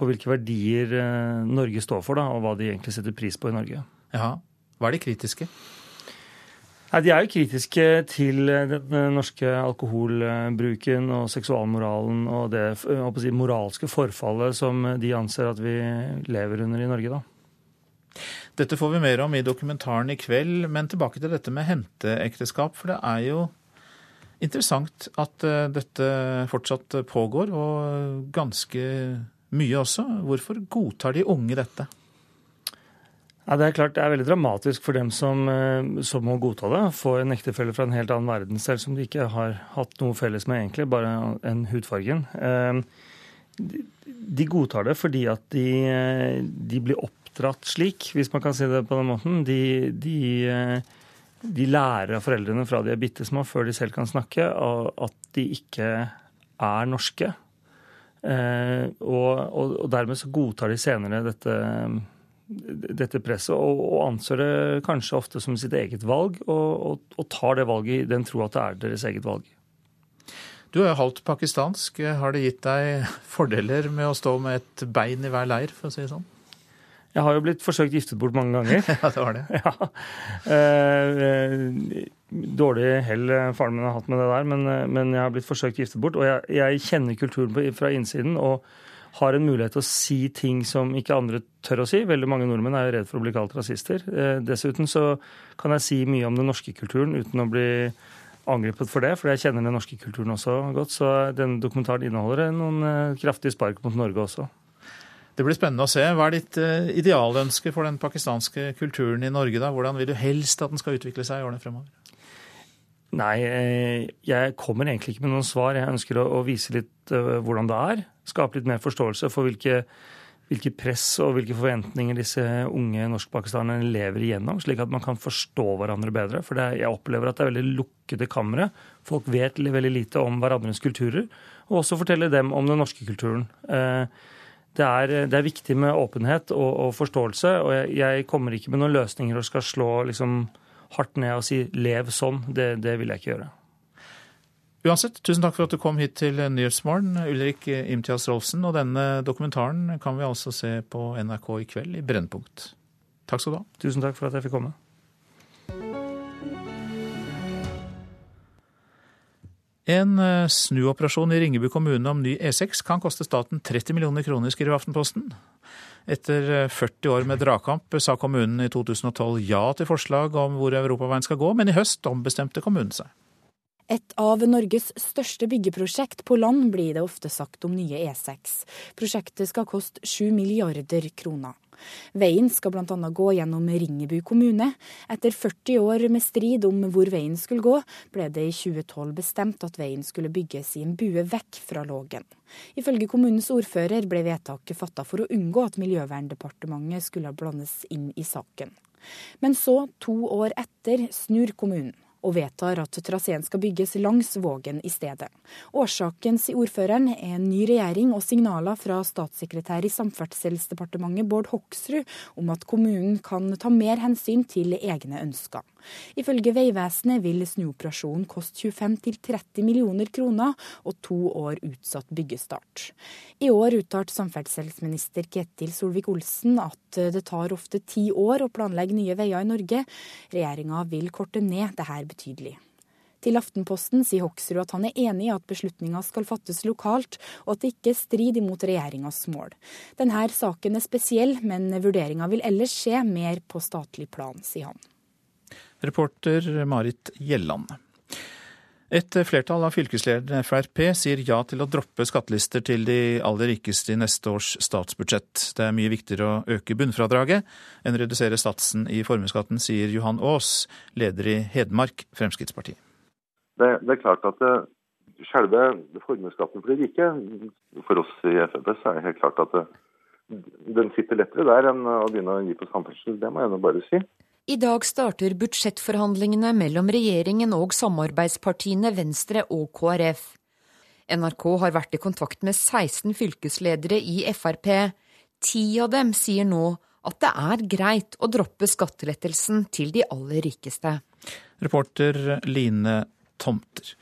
på hvilke verdier eh, Norge står for, da, og hva de egentlig setter pris på i Norge. Ja, Hva er de kritiske? Nei, De er jo kritiske til den norske alkoholbruken og seksualmoralen og det si, moralske forfallet som de anser at vi lever under i Norge, da. Dette får vi mer om i dokumentaren i kveld, men tilbake til dette med henteekteskap. For det er jo interessant at eh, dette fortsatt pågår, og ganske mye også. Hvorfor godtar de unge dette? Ja, Det er klart det er veldig dramatisk for dem som, eh, som må godta det. Få en ektefelle fra en helt annen verden selv som de ikke har hatt noe felles med, egentlig, bare enn hudfargen. Eh, de godtar det fordi at de, eh, de, blir oppdratt slik, hvis man kan si det på den måten. De, de, de lærer av foreldrene fra de er bitte små, før de selv kan snakke, at de ikke er norske. Og, og, dermed så godtar de senere dette dette presset, og, og, anser det kanskje ofte som sitt eget valg, og, og, og tar det valget i den tro at det er deres eget valg. Du er halvt pakistansk. Har det gitt deg fordeler med å stå med et bein i hver leir, for å si det sånn? Jeg har jo blitt forsøkt giftet bort mange ganger. ja, det var det. Ja. Eh, dårlig hell faren min har hatt med det der, men, men jeg har blitt forsøkt giftet bort. Og jeg, jeg kjenner kulturen fra innsiden. og har en mulighet til å si ting som ikke andre tør å si. Veldig mange nordmenn er jo redd for å bli kalt rasister. Eh, dessuten så kan jeg si mye om den norske kulturen uten å bli angrepet for det, for jeg kjenner den norske kulturen også godt. Så denne dokumentaren inneholder noen eh, kraftige spark mot Norge også. Det blir spennende å se. Hva er ditt eh, idealønske for den pakistanske kulturen i Norge? da? Hvordan vil du helst at den skal utvikle seg i årene fremover? Nei, jeg kommer egentlig ikke med noen svar. Jeg ønsker å, vise litt hvordan det er skape litt mer forståelse for hvilke, hvilke press og hvilke forventninger disse unge norskpakistanerne lever igjennom, slik at man kan forstå hverandre bedre. For er, jeg opplever at det er veldig lukkede kamre. Folk vet veldig lite om hverandres kulturer, og også fortelle dem om den norske kulturen. Eh, det er, det er viktig med åpenhet og, og forståelse, og jeg, jeg, kommer ikke med noen løsninger og skal slå liksom, hardt ned og si 'lev sånn'. Det, det vil jeg ikke gjøre. Uansett, tusen takk for at du kom hit til Nyhetsmorgen, Ulrik Imtias Rolfsen. Og denne dokumentaren kan vi altså se på NRK i kveld i Brennpunkt. Takk skal du ha. Tusen takk for at jeg fikk komme. En eh, snuoperasjon i Ringebu kommune om ny E6 kan koste staten 30 millioner kroner, skriver Aftenposten. Etter 40 år med dragkamp sa kommunen i 2012 ja til forslag om hvor europaveien skal gå, men i høst ombestemte kommunen seg. Et av Norges største byggeprosjekt på land blir det ofte sagt om nye E6. Prosjektet skal koste 7 milliarder kroner. Veien skal bl.a. gå gjennom Ringebu kommune. Etter 40 år med strid om hvor veien skulle gå, ble det i 2012 bestemt at veien skulle bygges i en bue vekk fra Lågen. Ifølge kommunens ordfører ble vedtaket fatta for å unngå at Miljøverndepartementet skulle blandes inn i saken. Men så, to år etter, snur kommunen og vedtar at traseen skal bygges langs Vågen i stedet. Årsaken, sier ordføreren, er en ny regjering og signaler fra statssekretær i Samferdselsdepartementet Bård Hoksrud om at kommunen kan ta mer hensyn til egne ønsker. Ifølge Vegvesenet vil snuoperasjonen koste 25-30 millioner kroner og to år utsatt byggestart. I år uttalte samferdselsminister Ketil Solvik-Olsen at det tar ofte ti år å planlegge nye veier i Norge. Regjeringa vil korte ned dette betydelig. Til Aftenposten sier Hoksrud at han er enig i at beslutninga skal fattes lokalt, og at det ikke strider imot regjeringas mål. Denne saken er spesiell, men vurderinga vil ellers skje mer på statlig plan, sier han. Reporter Marit Gjelland. Et flertall av fylkeslederne Frp sier ja til å droppe skattelister til de aller rikeste i neste års statsbudsjett. Det er mye viktigere å øke bunnfradraget enn å redusere satsen i formuesskatten, sier Johan Aas, leder i Hedmark Fremskrittsparti. Det, det, er klart at det, selve formuesskatten for de rike, for oss i Frp, så er det helt klart at det, den sitter lettere der enn å begynne å gi på samferdsel. Det må jeg nå bare si. I dag starter budsjettforhandlingene mellom regjeringen og samarbeidspartiene Venstre og KrF. NRK har vært i kontakt med 16 fylkesledere i Frp. Ti av dem sier nå at det er greit å droppe skattelettelsen til de aller rikeste. Reporter Line Tomter.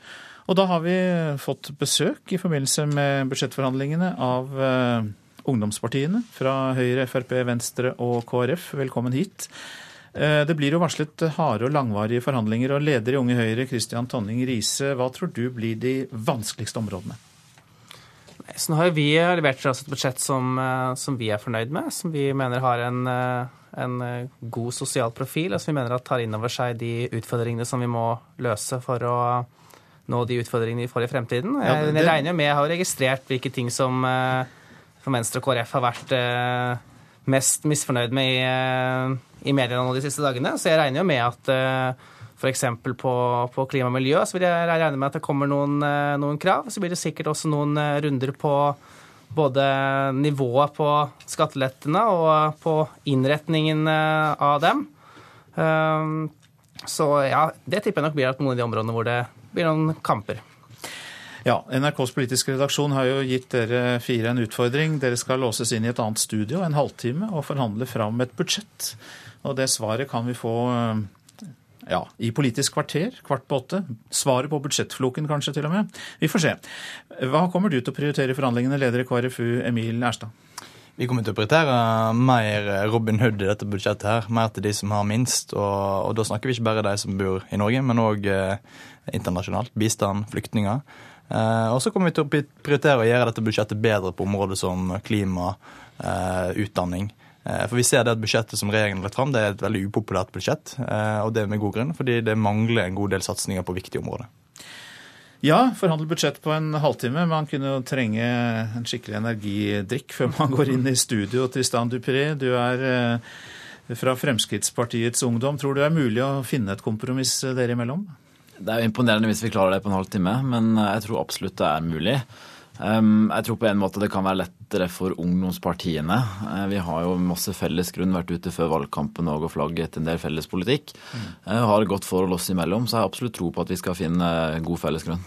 Og da har vi fått besøk i forbindelse med budsjettforhandlingene av uh, ungdomspartiene fra Høyre, Frp, Venstre og KrF. Velkommen hit. Eh, det blir jo varslet harde og langvarige forhandlinger, og leder i Unge Høyre, Christian Tonning Riise, hva tror du blir de vanskeligste områdene? Så nå har vi levert oss et budsjett som, eh, som, vi er fornøyd med, som vi mener har en, eh, en god sosial profil, og som vi mener tar inn over seg de utfordringene som vi må løse for å nå de utfordringene vi får i fremtiden. Jeg. Jeg regner med, jeg har registrert hvilke ting som for Venstre og KrF har vært mest misfornøyd med i, i mediene nå de siste dagene. Så jeg regner jo med at eh, f.eks. På, på klima og miljø så vil jeg regne med at det kommer noen, eh, noen krav. Så blir det sikkert også noen runder på både nivået på skattelettene og på innretningen av dem. Så ja, det tipper jeg nok blir at noen av de områdene hvor det blir noen kamper. Ja, NRKs politiske redaksjon har jo gitt dere fire en utfordring. Dere skal låses inn i et annet studio en halvtime og forhandle fram et budsjett. Og det svaret kan vi få eh, ja, i Politisk kvarter kvart på åtte. Svaret på budsjettfloken kanskje til og med. Vi får se. Hva kommer du til å prioritere i forhandlingene, leder i KrFU Emil Erstad? Vi kommer til å prioritere mer Robin Hood i dette budsjettet. her, Mer til de som har minst. Og, og da snakker vi ikke bare de som bor i Norge, men òg eh, internasjonalt. Bistand, flyktninger. Eh, og så kommer vi til å prioritere å gjøre dette budsjettet bedre på områder som klima, eh, utdanning. Eh, for vi ser det at Budsjettet som regjeringen har lagt fram, det er et veldig upopulært budsjett. Og det er med god grunn, fordi det mangler en god del satsinger på viktige områder. Ja, forhandle budsjett på en halvtime. Man kunne jo trenge en skikkelig energidrikk før man går inn i studio. Tristan Dupré, du er fra Fremskrittspartiets Ungdom. Tror du det er mulig å finne et kompromiss dere imellom? Det er jo imponerende hvis vi klarer det på en halvtime, men jeg tror absolutt det er mulig. Ehm, jeg tror på en måte det kan være lettere for ungdomspartiene. Eh, vi har jo masse felles grunn, vært ute før valgkampen og flagget en del felles politikk. Mm. Har et godt forhold oss imellom, så jeg har absolutt tro på at vi skal finne god felles grunn.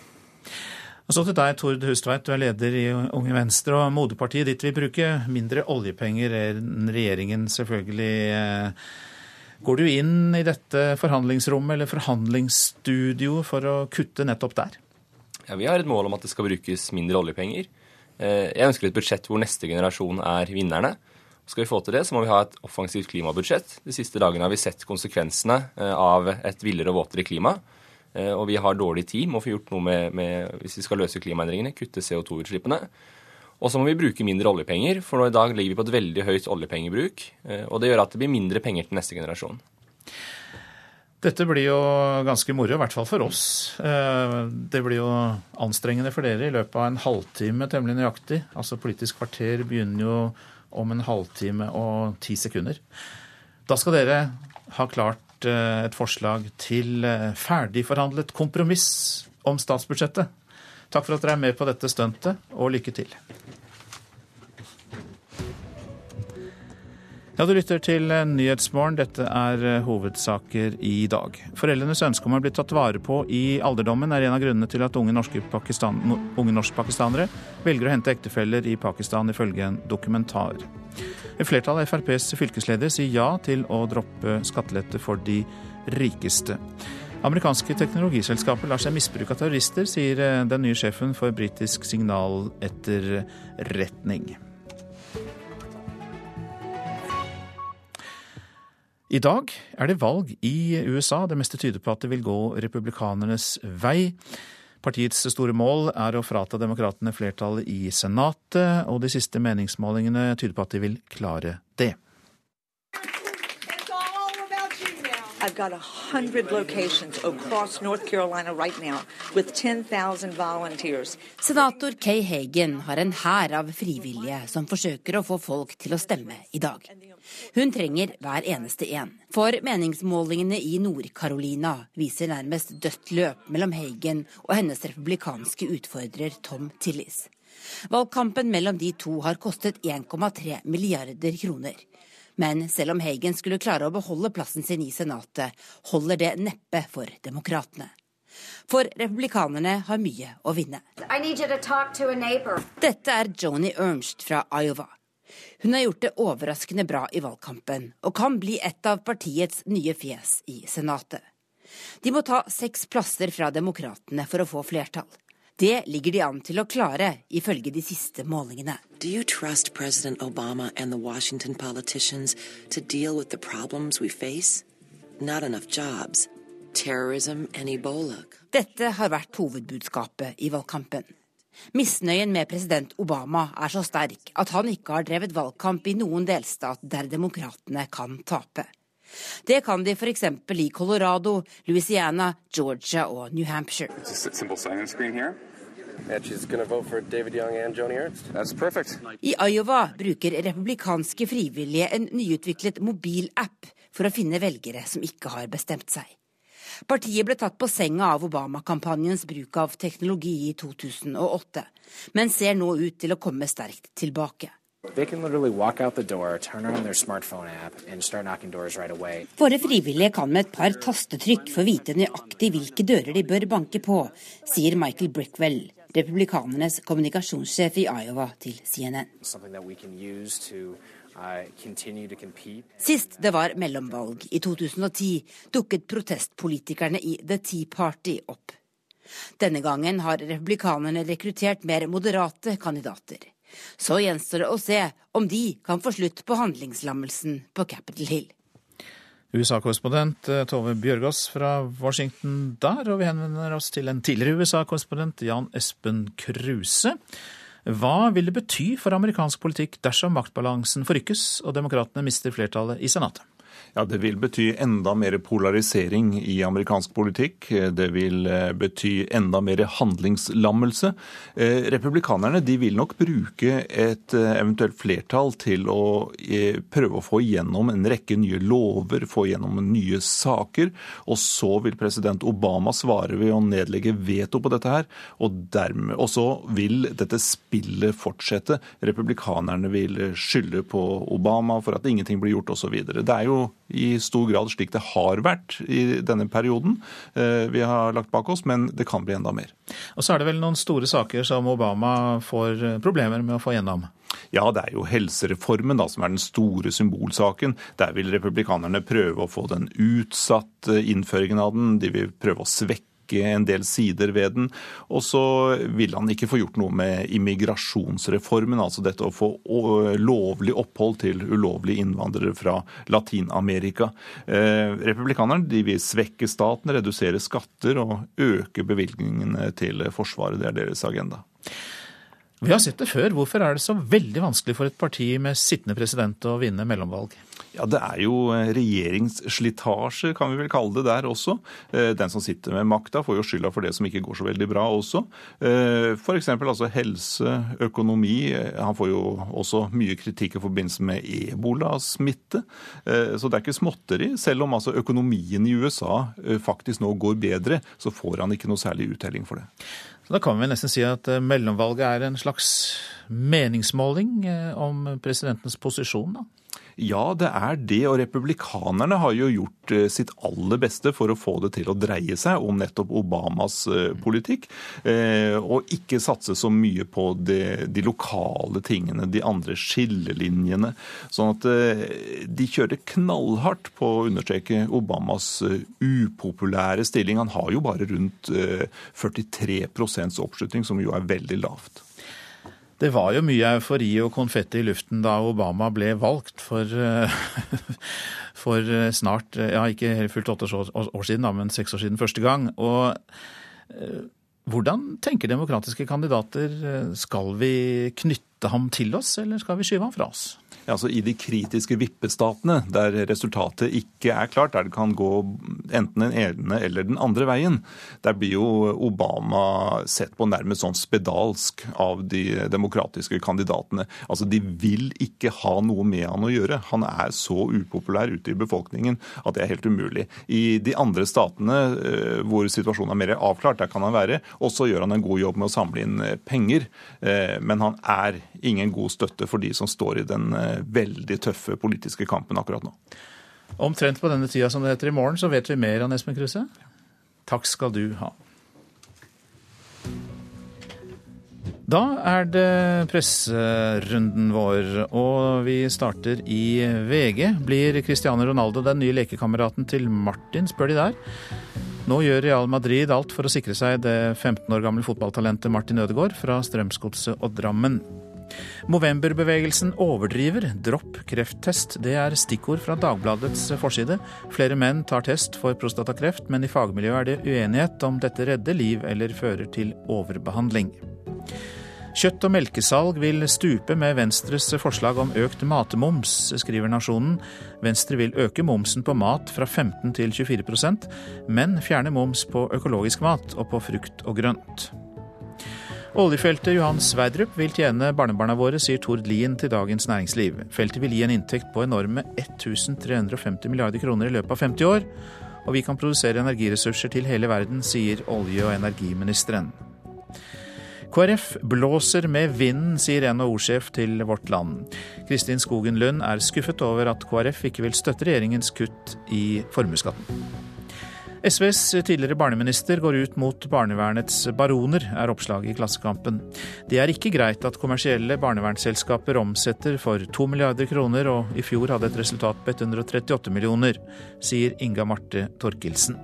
Og så til deg, Tord Hustveit, du er leder i Unge Venstre, og moderpartiet ditt vil bruke mindre oljepenger enn regjeringen, selvfølgelig. Eh, Går du inn i dette forhandlingsrommet eller forhandlingsstudio for å kutte nettopp der? Ja, Vi har et mål om at det skal brukes mindre oljepenger. Eh, jeg ønsker et budsjett hvor neste generasjon er vinnerne. Skal vi få til det, så må vi ha et offensivt klimabudsjett. De siste dagene har vi sett konsekvensene eh, av et villere og våtere klima. Eh, og vi har dårlig tid med å få gjort noe med, med hvis vi skal løse klimaendringene, kutte CO2-utslippene. Og så må vi bruke mindre oljepenger, for nå i dag ligger vi på et veldig høyt oljepengebruk. Og det gjør at det blir mindre penger til neste generasjon. Dette blir jo ganske moro, i hvert fall for oss. Eh, det blir jo anstrengende for dere i løpet av en halvtime, temmelig nøyaktig. Altså Politisk kvarter begynner jo om en halvtime og ti sekunder. Da skal dere ha klart eh, et forslag til ferdigforhandlet kompromiss om statsbudsjettet. Takk for at dere er med på dette stuntet, og lykke til. Ja, Du lytter til Nyhetsmorgen. Dette er eh, hovedsaker i dag. Foreldrenes ønske om å bli tatt vare på i alderdommen er en av grunnene til at unge, norske Pakistan, unge velger å hente ektefeller i Pakistan, ifølge en dokumentar. Et flertall av FrPs fylkesleder sier ja til å droppe skattelette for de rikeste. Amerikanske teknologiselskaper lar seg misbruke av terrorister, sier eh, den nye sjefen for britisk signaletterretning. I dag er det valg i USA. Det meste tyder på at det vil gå republikanernes vei. Partiets store mål er å frata demokratene flertallet i Senatet, og de siste meningsmålingene tyder på at de vil klare det. I've got 100 locations across North Carolina right now with 10,000 volunteers. Senator Kay Hagen har en hær av frivillige som forsøker å få folk til å stemme i dag. Hun trenger hver eneste en. For meningsmålingene i Nord-Carolina viser nærmest dødt løp mellom Hagen og hennes republikanske utfordrer Tom Tillis. Valgkampen mellom de to har kostet 1,3 milliarder kroner. Men selv om Hagen skulle klare å beholde plassen sin i Senatet, holder det neppe for demokratene. For republikanerne har mye å vinne. Dette er Joni Ernst fra Iowa. Hun har gjort det overraskende bra i valgkampen, og kan bli et av partiets nye fjes i Senatet. De må ta seks plasser fra demokratene for å få flertall. Det ligger de an til å klare, ifølge de siste målingene. Do you trust President Obama and the Washington politicians to deal with the problems we face? Not enough jobs, terrorism and Ebola. Dette har vært hovedbudskapet i valgkampen. Misnøyen med president Obama er så sterk at han ikke har drevet valgkamp i noen delstat der demokratene kan tape. Det kan de f.eks. i Colorado, Louisiana, Georgia og New Hampshire. I Iowa bruker republikanske frivillige en nyutviklet mobilapp for å finne velgere som ikke har bestemt seg. Partiet ble tatt på senga av Obama-kampanjens bruk av teknologi i 2008, men ser nå ut til å komme sterkt tilbake. Våre frivillige kan med et par tastetrykk få vite nøyaktig hvilke dører de bør banke på, sier Michael Brickwell, republikanernes kommunikasjonssjef i Iowa til CNN. Uh, Sist det var mellomvalg, i 2010, dukket protestpolitikerne i The Tea Party opp. Denne gangen har republikanerne rekruttert mer moderate kandidater. Så gjenstår det å se om de kan få slutt på handlingslammelsen på Capitol Hill. USA-korrespondent eh, Tove Bjørgaas fra Washington der, og vi henvender oss til en tidligere USA-korrespondent, Jan Espen Kruse. Hva vil det bety for amerikansk politikk dersom maktbalansen forrykkes og demokratene mister flertallet i Senatet? Ja, Det vil bety enda mer polarisering i amerikansk politikk. Det vil eh, bety enda mer handlingslammelse. Eh, republikanerne de vil nok bruke et eh, eventuelt flertall til å prøve å få igjennom en rekke nye lover, få igjennom nye saker. Og så vil president Obama svare ved å nedlegge veto på dette her. Og, dermed, og så vil dette spillet fortsette. Republikanerne vil skylde på Obama for at ingenting blir gjort osv. Det er jo i stor grad slik det har vært i denne perioden eh, vi har lagt bak oss, men det kan bli enda mer. Og så er det vel noen store saker som Obama får eh, problemer med å få gjennom? Ja, det er jo helsereformen da, som er den store symbolsaken. Der vil republikanerne prøve å få den utsatt, eh, innføringen av den. De vil prøve å svekke ikke en del sider ved den. Og så vil han ikke få gjort noe med immigrasjonsreformen, altså dette å få lovlig opphold til ulovlige innvandrere fra Latin-Amerika. Eh, republikanerne de vil svekke staten, redusere skatter og øke bevilgningene til Forsvaret. Det er deres agenda. Vi har sett det før. Hvorfor er det så veldig vanskelig for et parti med sittende president å vinne mellomvalg? Ja, Det er jo eh, regjeringsslitasje, kan vi vel kalle det der også. Eh, den som sitter med makta, får jo skylda for det som ikke går så veldig bra også. Eh, F.eks. altså helse, økonomi. Han får jo også mye kritikk i forbindelse med ebolasmitte. Så det er ikke småtteri. Selv om altså økonomien i USA faktisk nå går bedre, så får han ikke noe særlig uttelling for det. Så Da kan vi nesten si at mellomvalget er en slags meningsmåling om presidentens posisjon, da? Ja, det er det. Og republikanerne har jo gjort eh, sitt aller beste for å få det til å dreie seg om nettopp Obamas eh, politikk. Eh, og ikke satse så mye på de, de lokale tingene, de andre skillelinjene. Sånn at de kjører knallhardt på å understreke Obamas upopulære stilling. Han har jo bare rundt 43% oppslutning, som jo er veldig lavt. Det var jo mye eufori og konfetti i luften da Obama ble valgt for, eh, for eh, snart Ja, ikke fullt åtte år siden, da, men seks år siden første gang. Og eh, hvordan tenker demokratiske kandidater? Skal vi knytte ham til oss, eller skal vi skyve ham fra oss? Ja, altså I de kritiske vippestatene, der resultatet ikke er klart, der det kan gå enten den ene eller den andre veien, der blir jo Obama sett på nærmest sånn spedalsk av de demokratiske kandidatene. Altså De vil ikke ha noe med han å gjøre. Han er så upopulær ute i befolkningen at det er helt umulig. I de andre statene eh, hvor situasjonen er mer avklart, der kan han være. Og så gjør han en god jobb med å samle inn eh, penger, eh, men han er ingen god støtte for de som står i den veldig tøffe politiske kampen akkurat nå. Omtrent på denne tida som det heter i morgen, så vet vi mer av Espen Kruse. Takk skal du ha. Da er det presserunden vår, og vi starter i VG. Blir Cristiano Ronaldo den nye lekekameraten til Martin, spør de der. Nå gjør Real Madrid alt for å sikre seg det 15 år gamle fotballtalentet Martin Ødegaard fra Strømsgodset og Drammen. Movemberbevegelsen overdriver. Dropp krefttest. Det er stikkord fra Dagbladets forside. Flere menn tar test for prostatakreft, men i fagmiljøet er det uenighet om dette redder liv eller fører til overbehandling. Kjøtt- og melkesalg vil stupe med Venstres forslag om økt matmoms, skriver Nasjonen. Venstre vil øke momsen på mat fra 15 til 24% men fjerne moms på økologisk mat og på frukt og grønt. Oljefeltet Johan Sverdrup vil tjene barnebarna våre, sier Tord Lien til Dagens Næringsliv. Feltet vil gi en inntekt på enorme 1350 milliarder kroner i løpet av 50 år. Og vi kan produsere energiressurser til hele verden, sier olje- og energiministeren. KrF blåser med vinden, sier NHO-sjef til Vårt Land. Kristin Skogen Lund er skuffet over at KrF ikke vil støtte regjeringens kutt i formuesskatten. SVs tidligere barneminister går ut mot barnevernets baroner, er oppslaget i Klassekampen. Det er ikke greit at kommersielle barnevernsselskaper omsetter for 2 milliarder kroner, og i fjor hadde et resultat på 138 millioner, sier Inga Marte Torkelsen.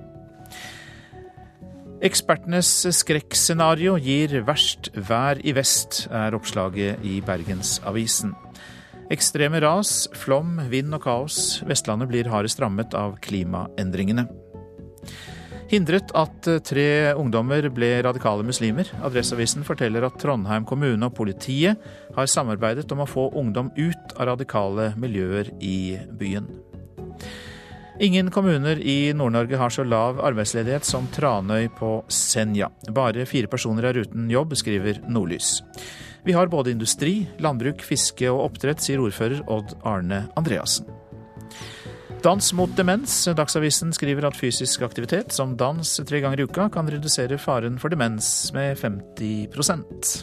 Ekspertenes skrekkscenario gir verst vær i vest, er oppslaget i Bergensavisen. Ekstreme ras, flom, vind og kaos. Vestlandet blir hardest rammet av klimaendringene hindret at eh, tre ungdommer ble radikale muslimer. Adresseavisen forteller at Trondheim kommune og politiet har samarbeidet om å få ungdom ut av radikale miljøer i byen. Ingen kommuner i Nord-Norge har så lav arbeidsledighet som Tranøy på Senja. Bare fire personer er uten jobb, skriver Nordlys. Vi har både industri, landbruk, fiske og oppdrett, sier ordfører Odd Arne Andreassen. Dans mot demens. Dagsavisen skriver at fysisk aktivitet, som dans tre ganger i uka, kan redusere faren for demens med 50%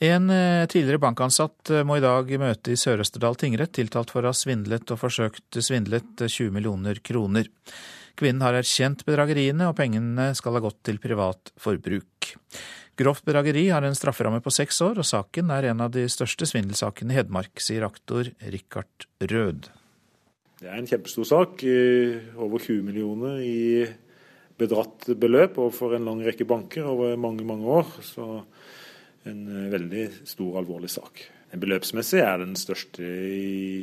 En eh, tidligere bankansatt eh, må i dag møte i Sør-Østerdal tingrett, tiltalt for å ha svindlet og forsøkt svindlet 20 millioner kroner. Kvinnen har erkjent bedrageriene, og pengene skal ha gått til privat forbruk. Grovt bedrageri har en strafferamme på seks år, og saken er en av de største svindelsakene i Hedmark, sier aktor Rikard Rød. Det er en kjempestor sak. Over 20 millioner i bedratt beløp overfor en lang rekke banker over mange, mange år. Så en veldig stor, alvorlig sak. Beløpsmessig er den største i,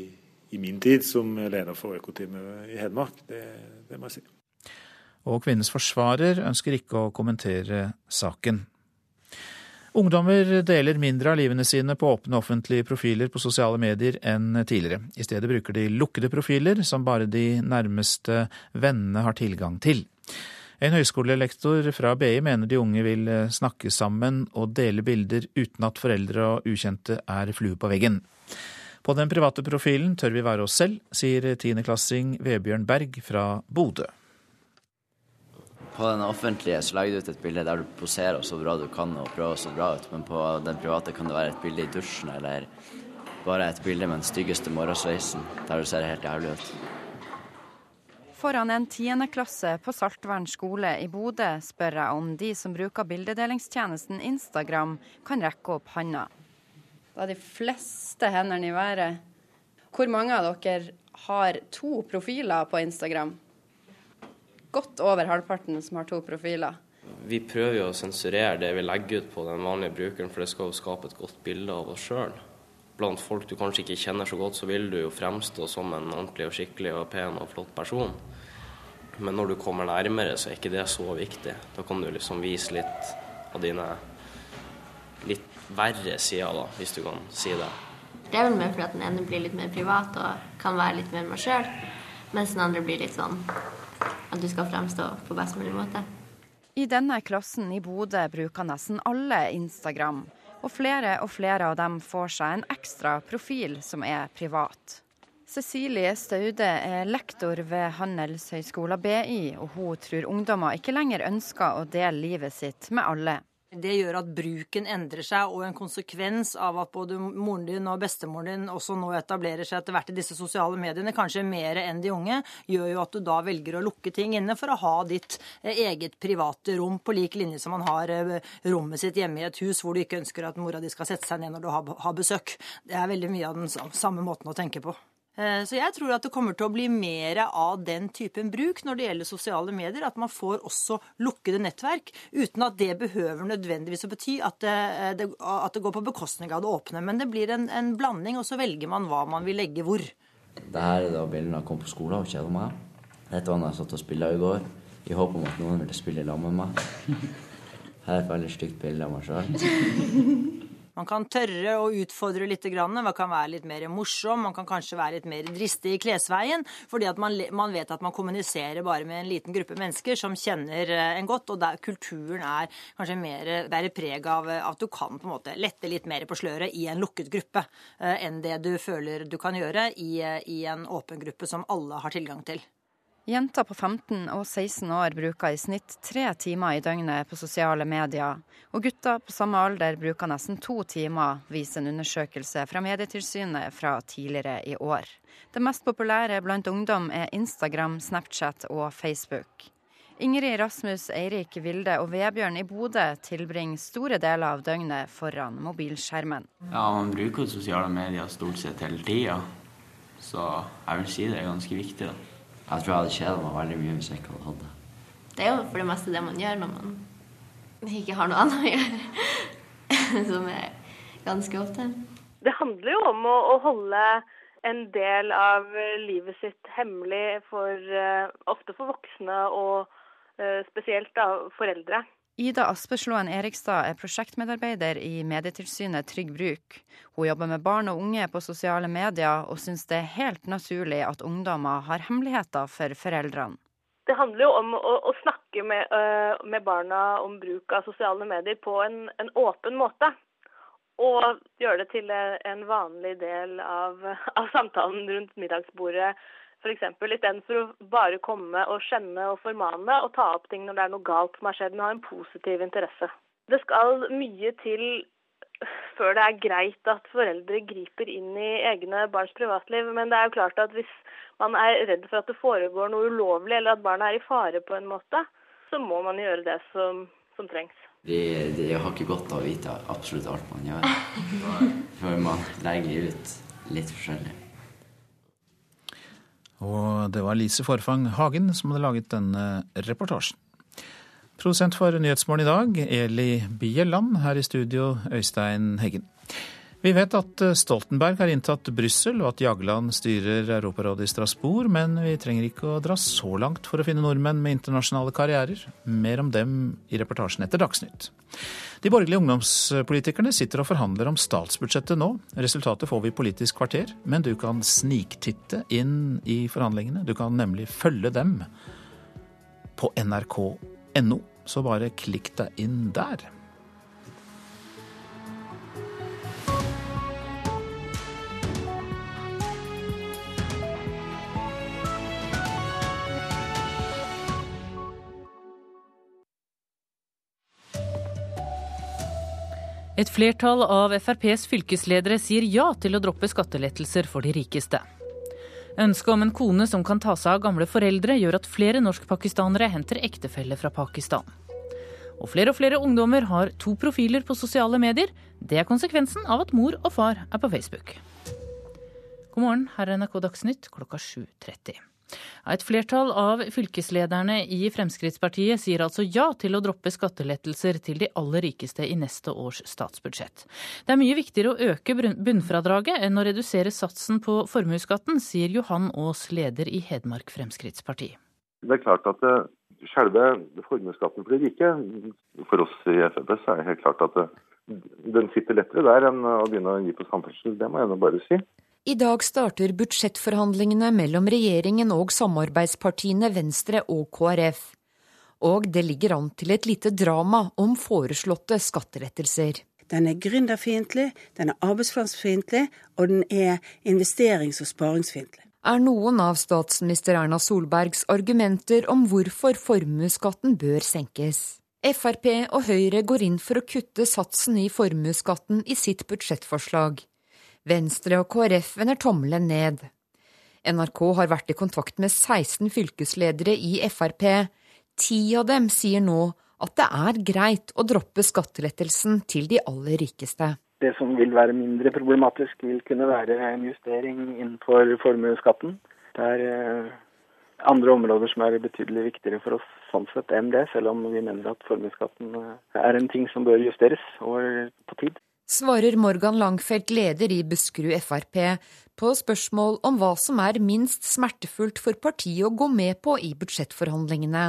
i min tid som leder for Økoteamet i Hedmark. Det, det må jeg si. Og kvinnens forsvarer ønsker ikke å kommentere saken. Ungdommer deler mindre av livene sine på åpne offentlige profiler på sosiale medier enn tidligere. I stedet bruker de lukkede profiler som bare de nærmeste vennene har tilgang til. En høyskolelektor fra BI mener de unge vil snakke sammen og dele bilder uten at foreldre og ukjente er flue på veggen. På den private profilen tør vi være oss selv, sier tiendeklassing Vebjørn Berg fra Bodø. På den offentlige så legger du ut et bilde der du poserer så bra du kan og prøver så bra ut, men på den private kan det være et bilde i dusjen eller bare et bilde med den styggeste morgensveisen der du ser helt jævlig ut. Foran en tiendeklasse på Saltvern skole i Bodø spør jeg om de som bruker bildedelingstjenesten Instagram, kan rekke opp handa. Da er de fleste hendene i været. Hvor mange av dere har to profiler på Instagram? Godt over halvparten som har to profiler. Vi prøver jo å sensurere det vi legger ut på den vanlige brukeren, for det skal jo skape et godt bilde av oss sjøl. Blant folk du kanskje ikke kjenner så godt, så vil du jo fremstå som en ordentlig og skikkelig og pen og flott person. Men når du kommer nærmere, så er ikke det så viktig. Da kan du liksom vise litt av dine litt verre sider, da, hvis du kan si det. Det er vel mer fordi at den ene blir litt mer privat og kan være litt mer meg sjøl, mens den andre blir litt sånn at du skal fremstå på best mulig måte. I denne klassen i Bodø bruker nesten alle Instagram, og flere og flere av dem får seg en ekstra profil som er privat. Cecilie Staude er lektor ved Handelshøyskolen BI, og hun tror ungdommer ikke lenger ønsker å dele livet sitt med alle. Det gjør at bruken endrer seg, og en konsekvens av at både moren din og bestemoren din også nå etablerer seg etter hvert i disse sosiale mediene, kanskje mer enn de unge, gjør jo at du da velger å lukke ting inne for å ha ditt eh, eget private rom, på lik linje som man har eh, rommet sitt hjemme i et hus hvor du ikke ønsker at mora di skal sette seg ned når du har besøk. Det er veldig mye av den samme måten å tenke på. Eh, så jeg tror at det kommer til å bli mer av den typen bruk når det gjelder sosiale medier. At man får også lukkede nettverk, uten at det behøver nødvendigvis å bety at det, eh, det, at det går på bekostning av det åpne. Men det blir en, en, blanding, og så velger man hva man vil legge hvor. Det her er da bildene jeg kom på skolen og kjeda meg. Dette var da jeg satt og spilte i går, i håp om at noen ville spille lag med meg. Her er et veldig stygt bilde av meg sjøl. Man kan tørre å utfordre litt, man kan være litt mer morsom, man kan kanskje være litt mer dristig i klesveien. Fordi at man, man, vet at man kommuniserer bare med en liten gruppe mennesker som kjenner eh, en godt. Og der kulturen er kanskje mer bærer preg av at du kan på en måte lette litt mer på sløret i en lukket gruppe eh, enn det du føler du kan gjøre i, eh, i en åpen gruppe som alle har tilgang til. Jenter på 15 og 16 år bruker i snitt tre timer i døgnet på sosiale medier, og gutter på samme alder bruker nesten to timer, viser en undersøkelse fra Medietilsynet fra tidligere i år. Det mest populære blant ungdom er Instagram, Snapchat og Facebook. Ingrid Rasmus, Eirik Vilde og Vebjørn i Bodø tilbringer store deler av døgnet foran mobilskjermen. Ja, Man bruker sosiale medier stort sett hele tida, så jeg vil si det er ganske viktig. da. Jeg tror jeg hadde kjeda meg veldig mye hvis jeg ikke hadde hatt det. Det er jo for det meste det man gjør når man ikke har noe annet å gjøre. Som er ganske ofte. Det handler jo om å, å holde en del av livet sitt hemmelig for uh, ofte for voksne og uh, spesielt da foreldre. Ida Aspeslåen Erikstad er prosjektmedarbeider i Medietilsynet Trygg Bruk. Hun jobber med barn og unge på sosiale medier, og syns det er helt naturlig at ungdommer har hemmeligheter for foreldrene. Det handler jo om å, å snakke med, øh, med, barna om bruk av sosiale medier på en, en åpen måte. Og gjøre det til en vanlig del av, av samtalen rundt middagsbordet f.eks. Istedenfor å bare komme og skjenne og formane og ta opp ting når det er noe galt som har skjedd, men ha en positiv interesse. Det skal mye til før det er greit at foreldre griper inn i egne barns privatliv. Men det er jo klart at hvis man er redd for at det foregår noe ulovlig, eller at barna er i fare på en måte, så må man gjøre det som, som trengs. Det, det har ikke godt av å vite absolutt alt man gjør. For man legger ut litt forskjellig. Og det var Lise Forfang Hagen som hadde laget denne reportasjen. Produsent for Nyhetsmorgen i dag, Eli Bieland. Her i studio, Øystein Heggen. Vi vet at eh, Stoltenberg har inntatt Brussel, og at Jagland styrer Europarådet i Strasbourg, men vi trenger ikke å dra så langt for å finne nordmenn med internasjonale karrierer. Mer om dem i reportasjen etter Dagsnytt. De borgerlige ungdomspolitikerne sitter og forhandler om statsbudsjettet nå. Resultatet får vi i Politisk kvarter, men du kan sniktitte inn i forhandlingene. Du kan nemlig følge dem på nrk.no, så bare klikk deg inn der. Et flertall av FrPs fylkesledere sier ja til å droppe skattelettelser for de rikeste. Ønsket om en kone som kan ta seg av gamle foreldre, gjør at flere norskpakistanere henter ektefelle fra Pakistan. Og flere og flere ungdommer har to profiler på sosiale medier. Det er konsekvensen av at mor og far er på Facebook. God morgen, her er NRK Dagsnytt klokka 7.30. Et flertall av fylkeslederne i Fremskrittspartiet sier altså ja til å droppe skattelettelser til de aller rikeste i neste års statsbudsjett. Det er mye viktigere å øke bunnfradraget enn å redusere satsen på formuesskatten, sier Johan Aas, leder i Hedmark Fremskrittsparti. Det er klart at eh, selve formuesskatten for de rike, for oss i Frp, er det helt klart at eh, den sitter lettere der enn å begynne å gi på samferdsel. Det må jeg nå bare si. I dag starter budsjettforhandlingene mellom regjeringen og samarbeidspartiene Venstre og KrF. Og det ligger an til et lite drama om foreslåtte skatterettelser. Den er gründerfiendtlig, den er arbeidsplassfiendtlig, og den er investerings- og sparingsfiendtlig. Er noen av statsminister Erna Solbergs argumenter om hvorfor formuesskatten bør senkes. Frp og Høyre går inn for å kutte satsen i formuesskatten i sitt budsjettforslag. Venstre og KrF vender tommelen ned. NRK har vært i kontakt med 16 fylkesledere i Frp. Ti av dem sier nå at det er greit å droppe skattelettelsen til de aller rikeste. Det som vil være mindre problematisk, vil kunne være en justering innenfor formuesskatten. Det er eh, andre områder som er betydelig viktigere for oss sånn sett enn det, selv om vi mener at formuesskatten eh, er en ting som bør justeres over på tid svarer Morgan Langfelt, leder i Buskerud Frp, på spørsmål om hva som er minst smertefullt for partiet å gå med på i budsjettforhandlingene.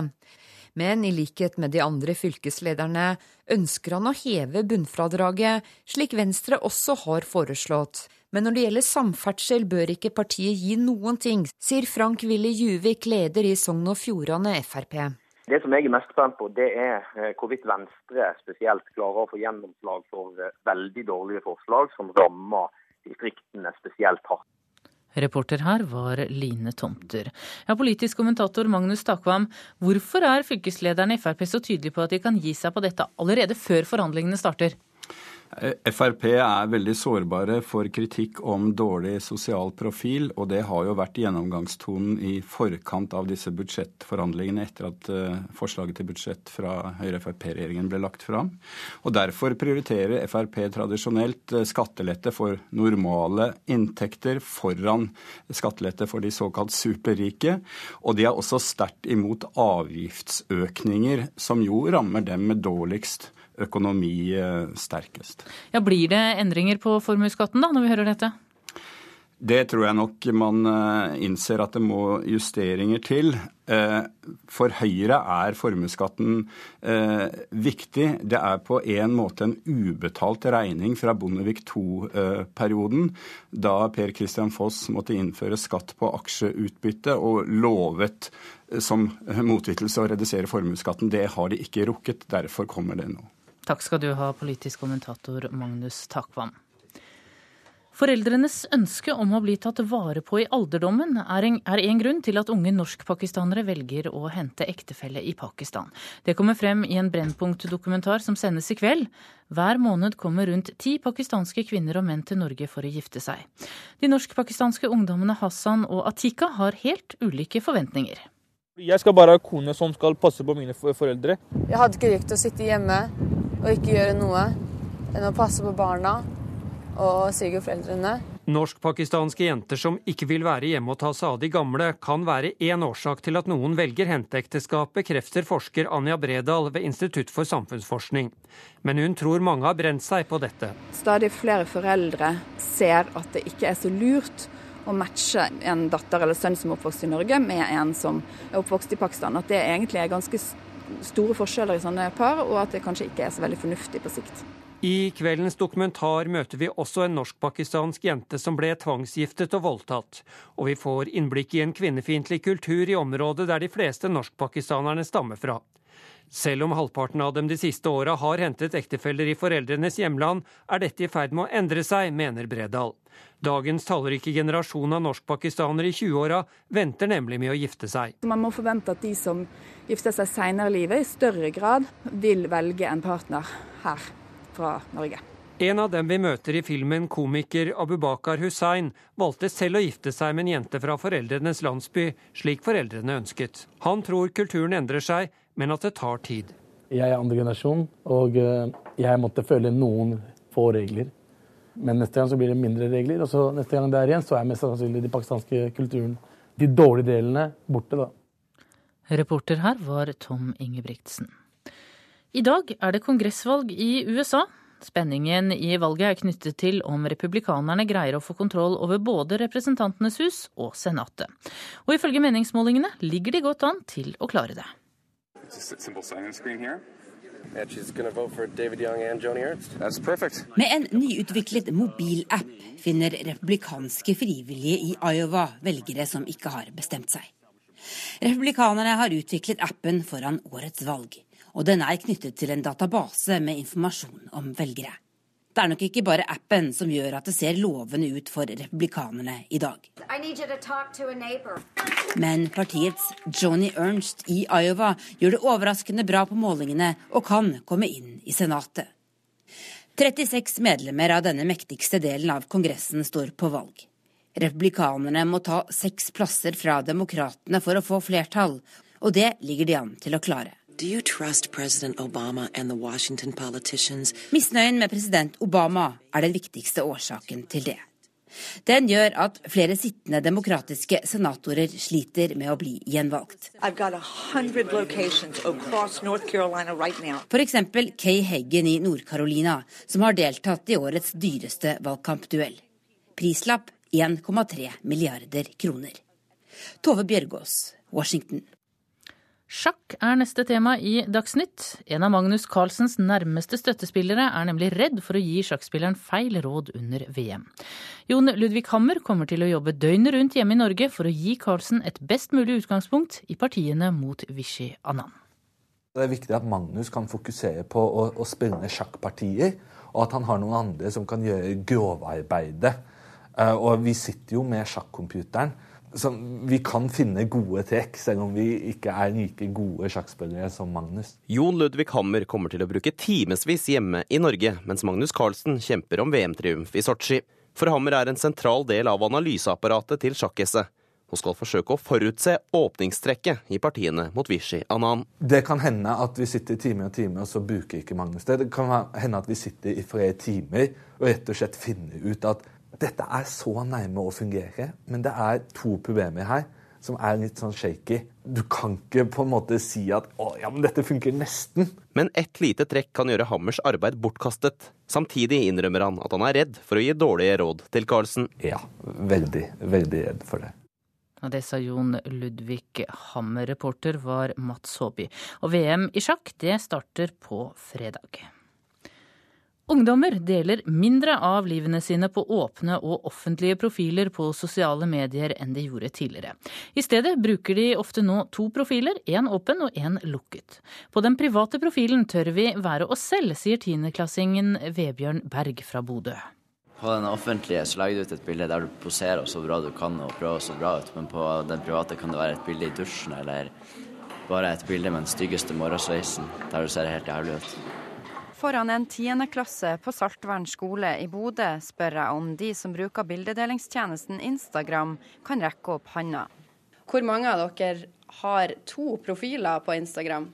Men i likhet med de andre fylkeslederne ønsker han å heve bunnfradraget, slik Venstre også har foreslått. Men når det gjelder samferdsel, bør ikke partiet gi noen ting, sier Frank Willy Juvik, leder i Sogn og Fjordane Frp. Det som jeg er mest spent på, det er eh, hvorvidt Venstre spesielt klarer å få gjennomslag for eh, veldig dårlige forslag som rammer distriktene spesielt hardt. Reporter her var Line Tomter. Ja, Politisk kommentator Magnus Takvam, hvorfor er fylkeslederen i Frp så tydelig på at de kan gi seg på dette allerede før forhandlingene starter? Frp er veldig sårbare for kritikk om dårlig sosial profil, og det har jo vært gjennomgangstonen i forkant av disse budsjettforhandlingene etter at eh, forslaget til budsjett fra Høyre-Frp-regjeringen ble lagt fram. Og Derfor prioriterer Frp tradisjonelt eh, skattelette for normale inntekter foran skattelette for de såkalt superrike. Og de er også sterkt imot avgiftsøkninger, som jo rammer dem med dårligst økonomi eh, sterkest. Ja, Blir det endringer på formuesskatten da, når vi hører dette? Det tror jeg nok man eh, innser at det må justeringer til. Eh, for Høyre er formuesskatten viktig. Det er på en måte en ubetalt regning fra Bondevik II-perioden, da Per Christian Foss måtte innføre skatt på aksjeutbytte og lovet som motvittelse å redusere formuesskatten. Det har de ikke rukket. Derfor kommer det nå. Takk skal du ha, politisk kommentator Magnus Takvam. Foreldrenes ønske om å bli tatt vare på i alderdommen er en, er en grunn til at unge norskpakistanere velger å hente ektefelle i Pakistan. Det kommer frem i en Brennpunkt-dokumentar som sendes i kveld. Hver måned kommer rundt ti pakistanske kvinner og menn til Norge for å gifte seg. De norsk-pakistanske ungdommene Hassan og Atika har helt ulike forventninger. Jeg skal bare ha kone som skal passe på mine foreldre. Jeg hadde ikke likt å sitte hjemme og ikke gjøre noe enn å passe på barna og svigerforeldrene. Norsk-pakistanske jenter som ikke vil være hjemme og ta seg av de gamle, kan være én årsak til at noen velger henteekteskap, bekrefter forsker Anja Bredal ved Institutt for samfunnsforskning. Men hun tror mange har brent seg på dette. Stadig flere foreldre ser at det ikke er så lurt å matche en datter eller sønn som er oppvokst i Norge, med en som er oppvokst i Pakistan. At det egentlig er ganske store forskjeller i sånne par, og at det kanskje ikke er så veldig fornuftig på sikt. I kveldens dokumentar møter vi også en norsk-pakistansk jente som ble tvangsgiftet og voldtatt. Og vi får innblikk i en kvinnefiendtlig kultur i området der de fleste norsk-pakistanerne stammer fra. Selv om halvparten av dem de siste åra har hentet ektefeller i foreldrenes hjemland, er dette i ferd med å endre seg, mener Bredal. Dagens tallrike generasjon av norsk-pakistanere i 20-åra venter nemlig med å gifte seg. Man må forvente at de som gifter seg seinere i livet, i større grad vil velge en partner her fra Norge. En av dem vi møter i filmen, komiker Abubakar Hussein, valgte selv å gifte seg med en jente fra foreldrenes landsby, slik foreldrene ønsket. Han tror kulturen endrer seg, men at det tar tid. Jeg er andre generasjon, og eh, jeg måtte følge noen få regler. Men neste gang så blir det mindre regler, og så neste gang det er igjen, så er mest sannsynlig de pakistanske kulturen, de dårlige delene, borte, da. Reporter her var Tom Ingebrigtsen. I dag er det kongressvalg i USA. Spenningen i valget er knyttet til om republikanerne greier å få kontroll over både Representantenes hus og Senatet. Og ifølge meningsmålingene ligger de godt an til å klare det. Med en nyutviklet mobilapp finner republikanske frivillige i Iowa velgere som ikke har bestemt seg. Republikanerne har utviklet appen foran årets valg og den er knyttet til en database med informasjon om velgere. Det er nok ikke bare appen som gjør at det ser lovende ut for republikanerne i dag. Men partiets Johnny Ernst i Iowa gjør det overraskende bra på målingene og kan komme inn i Senatet. 36 medlemmer av denne mektigste delen av Kongressen står på valg. Republikanerne må ta seks plasser fra demokratene for å få flertall, og det ligger de an til å klare. Misnøyen med president Obama er den viktigste årsaken til det. Den gjør at flere sittende demokratiske senatorer sliter med å bli gjenvalgt. F.eks. Kay Heggen i Nord-Carolina, som har deltatt i årets dyreste valgkampduell. Prislapp 1,3 milliarder kroner. Tove Bjørgaas, Washington. Sjakk er neste tema i Dagsnytt. En av Magnus Carlsens nærmeste støttespillere er nemlig redd for å gi sjakkspilleren feil råd under VM. Jon Ludvig Hammer kommer til å jobbe døgnet rundt hjemme i Norge for å gi Carlsen et best mulig utgangspunkt i partiene mot Vishy Anand. Det er viktig at Magnus kan fokusere på å, å spille sjakkpartier, og at han har noen andre som kan gjøre grovarbeidet. Eh, og vi sitter jo med sjakkomputeren så vi kan finne gode trekk, selv om vi ikke er like gode sjakkspillere som Magnus. Jon Ludvig Hammer kommer til å bruke timevis hjemme i Norge, mens Magnus Carlsen kjemper om VM-triumf i Sotsji. For Hammer er en sentral del av analyseapparatet til sjakk-esset, og skal forsøke å forutse åpningstrekket i partiene mot Vishy Anan. Det kan hende at vi sitter time og time, og så bruker ikke Magnus det. Det kan hende at vi sitter i flere timer og rett og slett finner ut at dette er så nærme å fungere, men det er to problemer her som er litt sånn shaky. Du kan ikke på en måte si at 'å, ja, men dette funker nesten'. Men ett lite trekk kan gjøre Hammers arbeid bortkastet. Samtidig innrømmer han at han er redd for å gi dårlige råd til Carlsen. Ja, veldig, veldig redd for det. Og det sa Jon Ludvig Hammer. Reporter var Mats Håby. Og VM i sjakk, det starter på fredag. Ungdommer deler mindre av livene sine på åpne og offentlige profiler på sosiale medier enn de gjorde tidligere. I stedet bruker de ofte nå to profiler, én åpen og én lukket. På den private profilen tør vi være oss selv, sier tiendeklassingen Vebjørn Berg fra Bodø. På den offentlige så legger du ut et bilde der du poserer så bra du kan og prøver så bra ut, men på den private kan det være et bilde i dusjen eller bare et bilde med den styggeste morgensveisen der du ser helt jævlig ut. Foran en tiendeklasse på Saltvern skole i Bodø spør jeg om de som bruker bildedelingstjenesten Instagram, kan rekke opp handa. Hvor mange av dere har to profiler på Instagram?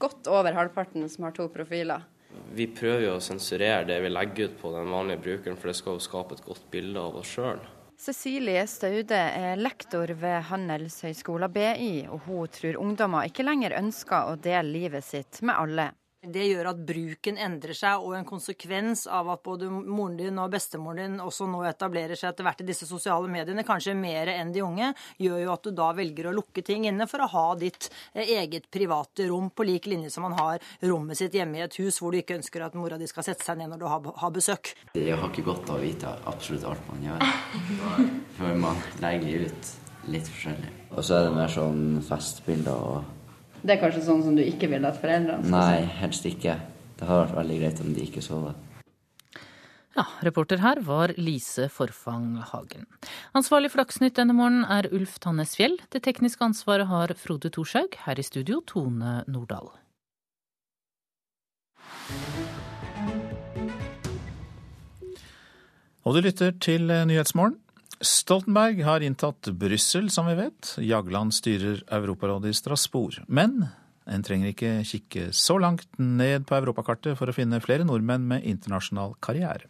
Godt over halvparten som har to profiler. Vi prøver jo å sensurere det vi legger ut på den vanlige brukeren, for det skal jo skape et godt bilde av oss sjøl. Cecilie Staude er lektor ved Handelshøyskolen BI, og hun tror ungdommer ikke lenger ønsker å dele livet sitt med alle. Det gjør at bruken endrer seg, og en konsekvens av at både moren din og bestemoren din også nå etablerer seg etter hvert i disse sosiale mediene, kanskje mer enn de unge, gjør jo at du da velger å lukke ting inne for å ha ditt eh, eget private rom, på lik linje som man har rommet sitt hjemme i et hus hvor du ikke ønsker at mora di skal sette seg ned når du har, har besøk. Det har ikke godt av å vite absolutt alt man gjør, for man legger ut litt forskjellig. Og så er det mer sånn festbilder og det er kanskje sånn som du ikke vil at foreldrene skal Nei, helst ikke. Det hadde vært veldig greit om de ikke sover. Ja, reporter her var Lise Forfang Hagen. Ansvarlig for Dagsnytt denne morgenen er Ulf Tannes Fjell. Det tekniske ansvaret har Frode Thorshaug. Her i studio Tone Nordahl. Og du lytter til Nyhetsmorgen. Stoltenberg har inntatt Brussel, som vi vet. Jagland styrer Europarådet i Strasbourg. Men en trenger ikke kikke så langt ned på europakartet for å finne flere nordmenn med internasjonal karriere.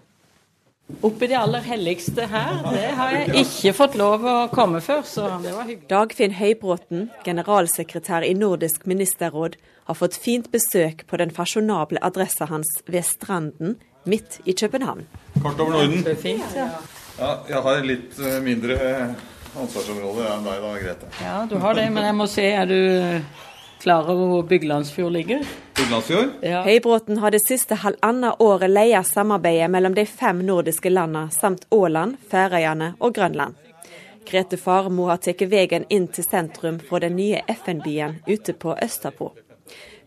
Oppi det aller helligste her, det har jeg ikke fått lov å komme før, så det var hyggelig. Dagfinn Høybråten, generalsekretær i Nordisk ministerråd, har fått fint besøk på den fasjonable adressa hans ved Stranden, midt i København. Kort over Norden. Fint, ja. Ja, jeg har litt eh, mindre ansvarsområde enn deg da, Grete. Ja, du har det, men jeg må se, er du klar over hvor Byglandsfjord ligger? Byglandsfjord? Ja. Høybråten har det siste halvannet året leia samarbeidet mellom de fem nordiske landene samt Åland, Færøyene og Grønland. Grete Faremo har tatt veien inn til sentrum fra den nye FN-byen ute på Østapå.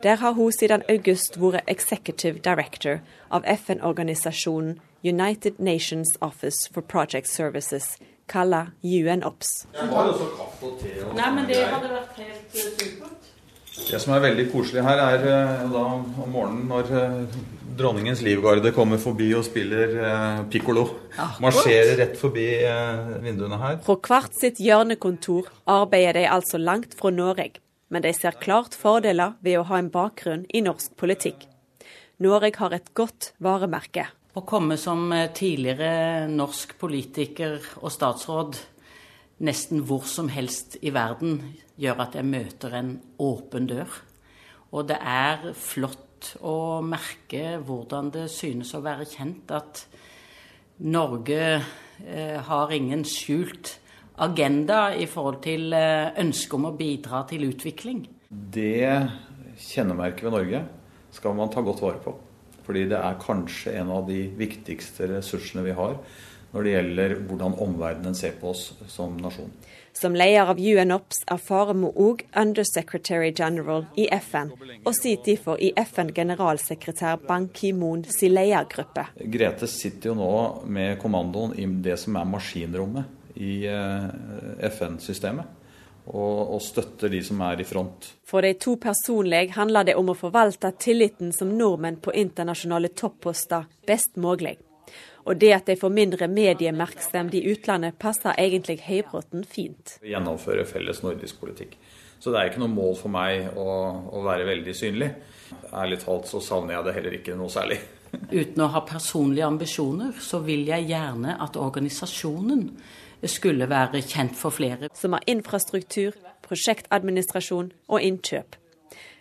Der har hun siden august vært executive director av FN-organisasjonen United Nations Office for Project Services, kalla UNOPS. Jeg har også kaffe og te. Og Nei, men det hadde vært helt eh, supert. Det som er veldig koselig her, er eh, da om morgenen når eh, dronningens livgarde kommer forbi og spiller pikkolo. Marsjerer rett forbi vinduene her. Fra hvert sitt hjørnekontor arbeider de altså langt fra Norge. Men de ser klart fordeler ved å ha en bakgrunn i norsk politikk. Norge har et godt varemerke. Å komme som eh, tidligere norsk politiker og statsråd nesten hvor som helst i verden gjør at jeg møter en åpen dør. Og det er flott å merke hvordan det synes å være kjent at Norge eh, har ingen skjult agenda i forhold til eh, ønsket om å bidra til utvikling. Det kjennemerket ved Norge skal man ta godt vare på. Fordi det er kanskje en av de viktigste ressursene vi har når det gjelder hvordan omverdenen ser på oss som nasjon. Som leder av UNOPS er Faremo òg undersecretary general i FN, og sitter derfor i FN-generalsekretær Ban Ki-moon sin ledergruppe. Grete sitter jo nå med kommandoen i det som er maskinrommet i eh, FN-systemet og, og støtter de som er i front. For de to personlig handler det om å forvalte tilliten som nordmenn på internasjonale topposter best mulig. Og det at de får mindre mediemerksomhet i utlandet, passer egentlig Høybråten fint. Gjennomføre felles nordisk politikk. Så det er ikke noe mål for meg å, å være veldig synlig. Ærlig talt så savner jeg det heller ikke noe særlig. Uten å ha personlige ambisjoner, så vil jeg gjerne at organisasjonen skulle være kjent for flere. Som har infrastruktur, prosjektadministrasjon og innkjøp.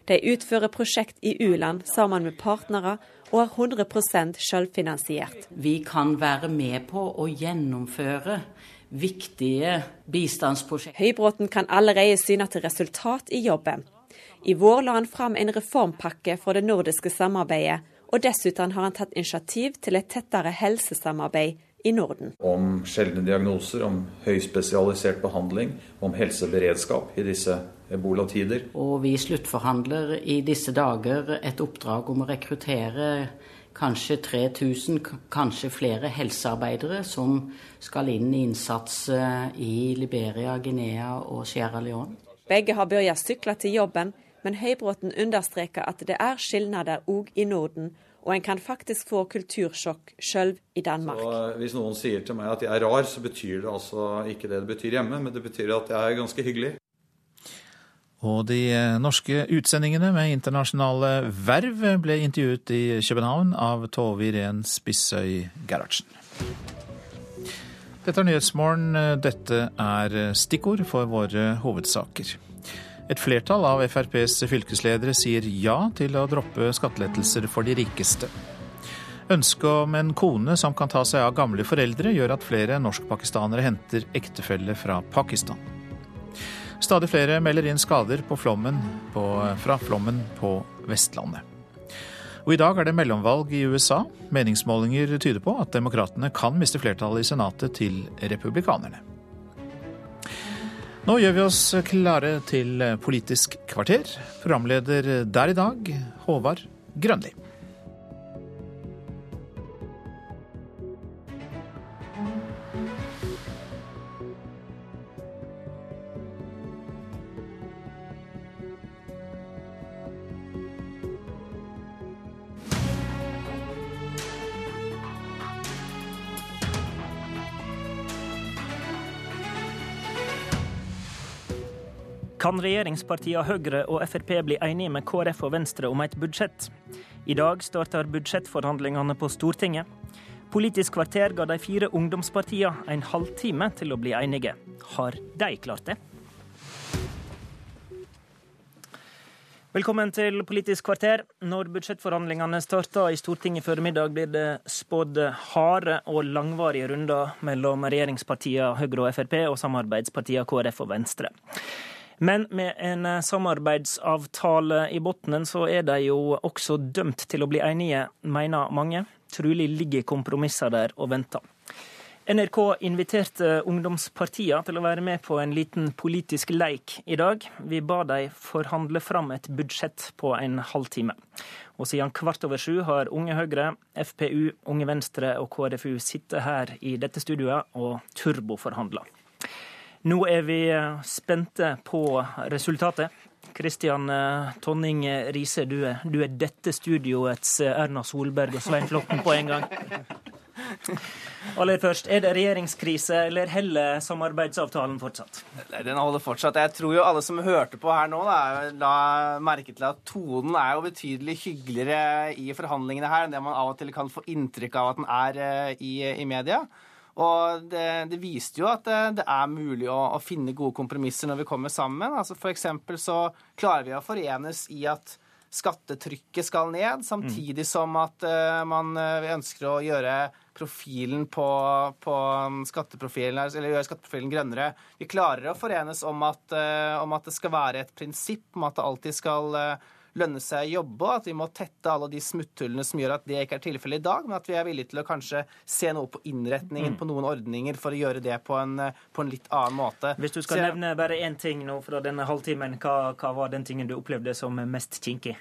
De utfører prosjekt i u-land sammen med partnere og er 100% selvfinansiert. Vi kan være med på å gjennomføre viktige bistandsprosjekter. Høybråten kan allerede syne til resultat i jobben. I vår la han fram en reformpakke for det nordiske samarbeidet, og dessuten har han tatt initiativ til et tettere helsesamarbeid i Norden. Om sjeldne diagnoser, om høyspesialisert behandling, om helseberedskap i disse ebolatider. Og vi sluttforhandler i disse dager et oppdrag om å rekruttere kanskje 3000, kanskje flere helsearbeidere som skal inn i innsats eh, i Liberia, Guinea og Sierra Leone. Begge har begynt sykle til jobben, men Høybråten understreker at det er skilnader òg i Norden og en kan faktisk få kultursjokk sjøl i Danmark. Så eh, hvis noen sier til meg at jeg er rar, så betyr det altså ikke det det betyr hjemme, men det betyr at jeg er ganske hyggelig. Og de eh, norske utsendingene med internasjonale verv ble intervjuet i København av Tove Irén Spissøy Gerhardsen. Dette er Nyhetsmorgen. Dette er stikkord for våre hovedsaker. Et flertall av FrPs fylkesledere sier ja til å droppe skattelettelser for de rikeste. Ønsket om en kone som kan ta seg av gamle foreldre, gjør at flere norskpakistanere henter ektefelle fra Pakistan. Stadig flere melder inn skader flommen på, fra flommen på Vestlandet. Og I dag er det mellomvalg i USA. Meningsmålinger tyder på at demokratene kan miste flertallet i Senatet til republikanerne. Nå gjør vi oss klare til Politisk kvarter. Programleder der i dag, Håvard Grønli. Kan regjeringspartiene Høyre og Frp bli enige med KrF og Venstre om et budsjett? I dag starter budsjettforhandlingene på Stortinget. Politisk kvarter ga de fire ungdomspartiene en halvtime til å bli enige. Har de klart det? Velkommen til Politisk kvarter. Når budsjettforhandlingene starter i Stortinget før middag, blir det spådd harde og langvarige runder mellom regjeringspartiene Høyre og Frp og samarbeidspartiene KrF og Venstre. Men med en eh, samarbeidsavtale i bunnen, så er de jo også dømt til å bli enige, mener mange. Trolig ligger kompromisser der og venter. NRK inviterte ungdomspartiene til å være med på en liten politisk leik i dag. Vi ba de forhandle fram et budsjett på en halvtime. Og siden kvart over sju har Unge Høyre, FPU, Unge Venstre og KrFU sittet her i dette studioet og turboforhandla. Nå er vi eh, spente på resultatet. Kristian eh, Tonning Riise, du du er dette studioets eh, Erna Solberg og Svein Flåtten på en gang. Aller først, Er det regjeringskrise, eller heller samarbeidsavtalen fortsatt? Den holder fortsatt. Jeg tror jo alle som hørte på her nå, da, la merke til at tonen er jo betydelig hyggeligere i forhandlingene her enn det man av og til kan få inntrykk av at den er i, i media. Og det, det, viste jo at det, det er mulig å, å, finne gode kompromisser når vi kommer sammen. Altså eksempel så klarer vi å forenes i at skattetrykket skal ned, samtidig som at uh, man uh, ønsker å gjøre profilen på, på skatteprofilen, eller gjøre skatteprofilen grønnere. Vi klarer å forenes om at, uh, om at det skal være et prinsipp om at det alltid skal lønne seg å jobbe, og at vi må tette alle de smutthullene som gjør at det ikke er tilfellet i dag, men at vi er villige til å kanskje se noe på innretningen mm. på noen ordninger for å gjøre det på en, på en litt annen måte. Hvis du skal Så, nevne bare én ting nå fra denne halvtimen, hva, hva var den tingen du opplevde som mest kinkig?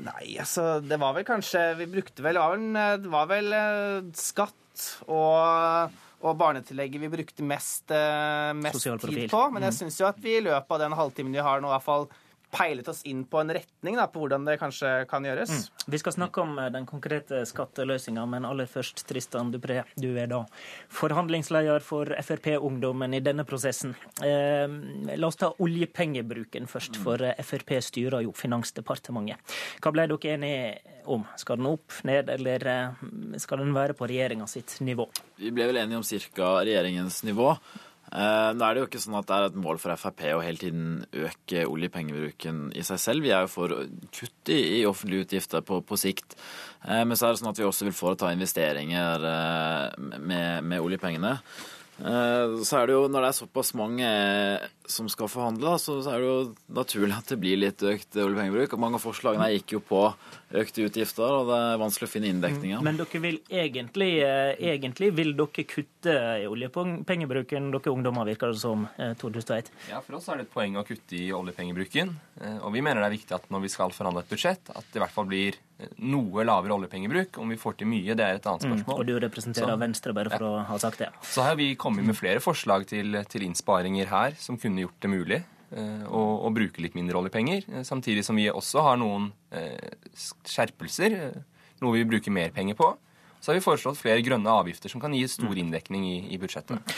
Nei, altså Det var vel kanskje Vi brukte vel Det var vel eh, skatt og og barnetillegget vi brukte mest, eh, mest tid på. Men jeg mm. syns jo at vi i løpet av den halvtimen vi har nå, i hvert fall peilet oss inn på en retning da, på hvordan det kanskje kan gjøres. Mm. Vi skal snakke om eh, den konkrete skatteløsninga, men aller først, Tristan Dupré, du er da forhandlingsleder for Frp-ungdommen i denne prosessen. Eh, la oss ta oljepengebruken først, for eh, Frp styrer jo Finansdepartementet. Hva ble dere enige om? Skal den opp, ned, eller skal den være på regjeringa sitt nivå? Vi ble vel enige om ca. regjeringens nivå. Eh, nå er det jo ikke sånn at det er et mål for Frp å hele tiden øke oljepengebruken i seg selv. Vi er jo for kutt i, offentlige utgifter på, på, sikt. Eh, men så er det sånn at vi også vil foreta investeringer eh, med, med oljepengene. Så er det jo, Når det er såpass mange som skal forhandle, så, er det jo naturlig at det blir litt økt oljepengebruk. Og Mange av forslagene gikk jo på økte utgifter, og det er vanskelig å finne inndekninga. Men dere vil egentlig, eh, egentlig vil dere kutte i oljepengebruken, dere ungdommer, virker det som, eh, Tord Hustveit? Ja, for oss er det et poeng å kutte i oljepengebruken. Og vi mener det er viktig at når vi skal forhandle et budsjett, at det i hvert fall blir noe lavere oljepengebruk. Om vi får til mye, det er et annet mm, spørsmål. Mm, og du representerer så, Venstre, bare for ja. å ha sagt det. Så har vi kommet med flere forslag til, til innsparinger her som kunne gjort det mulig eh, å, bruke litt mindre oljepenger. Eh, samtidig som vi også har noen eh, skjerpelser, noe vi bruker mer penger på. så har vi foreslått flere grønne avgifter som kan gi stor inndekning i, i budsjettet.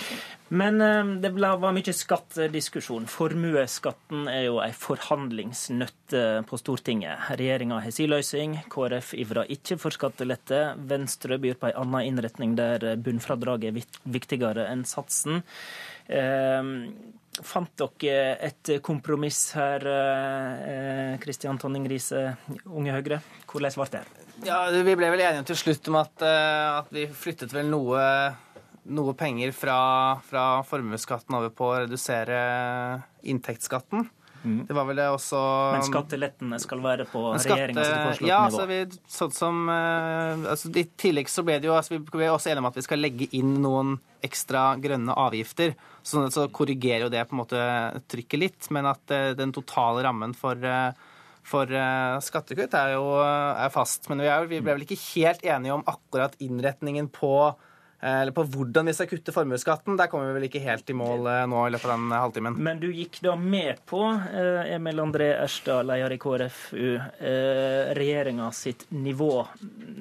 Men det var mye skattediskusjon. Formuesskatten er jo ei forhandlingsnøtt på Stortinget. Regjeringa har sin løsning. KrF ivrer ikke for skattelette. Venstre byr på ei anna innretning der bunnfradraget er viktigere enn satsen. Eh, fant dere et kompromiss her, Kristian Tonning Riise, Unge Høyre? Hvordan ble det? Ja, Vi ble vel enige til slutt om at, at vi flyttet vel noe, noe penger fra, fra formuesskatten over på å redusere inntektsskatten. Mm. Det var vel det også Men skattelettene skal være på regjeringas foreslåtte ja, nivå? Altså, vi, sånn som, uh, altså, I tillegg så ble det jo altså, Vi ble også enige om at vi skal legge inn noen ekstra grønne avgifter. Sånn at så korrigerer jo det på en måte trykket litt, men at uh, den totale rammen for for uh, skattekutt er jo er fast. Men vi, er, vi, ble vel ikke helt enige om akkurat innretningen på eh, eller på hvordan vi skal kutte formuesskatten. Der kommer vi vel ikke helt i mål uh, nå i løpet av den halvtimen. Men du gikk da med på, Emil André Erstad, leder i KrFU, regjeringa sitt nivå,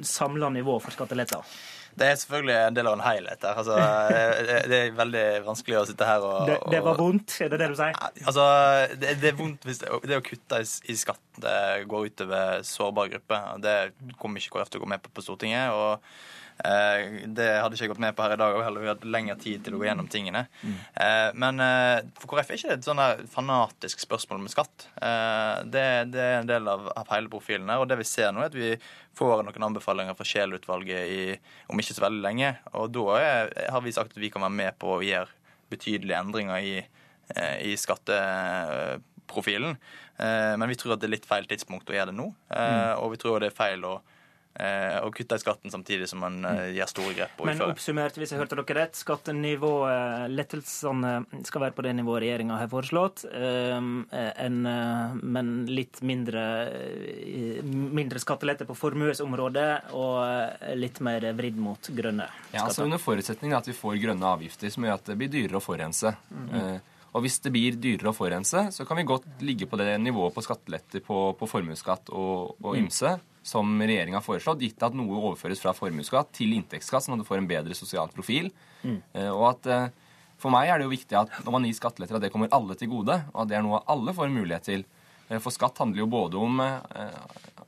samla nivå for skatteletter? Det er selvfølgelig en del av en helhet der. Altså, det er veldig vanskelig å sitte her og, det, det, var vondt, er det det du sier? Altså, det, det er vondt hvis det, det, å kutte i, i skatt det går utover sårbare grupper. Det kommer ikke KrF til å gå med på på Stortinget. og Eh, det hadde ikke jeg gått med på her i dag òg, heller vi hadde lengre tid til å gå gjennom tingene. Mm. Eh, men eh, for KrF er ikke det et sånn fanatisk spørsmål med skatt. Det, det, er en del av, av hele profilen her. Og det vi ser nå, er at vi får noen anbefalinger fra Scheel-utvalget om ikke så veldig lenge. Og da er, har vi sagt at vi kan være med på å gjøre betydelige endringer i, i skatteprofilen. Men vi tror at det er litt feil tidspunkt å gjøre det nå. Mm. Og vi tror det er feil å Eh, og kutte i skatten samtidig som man eh, gjør store grep Men oppsummert, hvis jeg hørte dere rett, skattenivået, lettelsene skal være på det nivået regjeringa har foreslått, eh, men litt mindre, mindre skattelette på formuesområdet og litt mer vridd mot grønne skatter. Ja, altså Under forutsetning at vi får grønne avgifter som gjør at det blir dyrere å forurense. Mm. Og hvis det blir dyrere å forurense, så kan vi godt ligge på det nivået på skatteletter på, på formuesskatt og, og ymse. Mm som regjeringa har foreslått, gitt at noe overføres fra formuesskatt til inntektsskatt, sånn at du får en bedre sosial profil. Mm. Eh, og at eh, For meg er det jo viktig at når man gir skatteletter, at det kommer alle til gode, og at det er noe alle får mulighet til. Eh, for skatt handler jo både om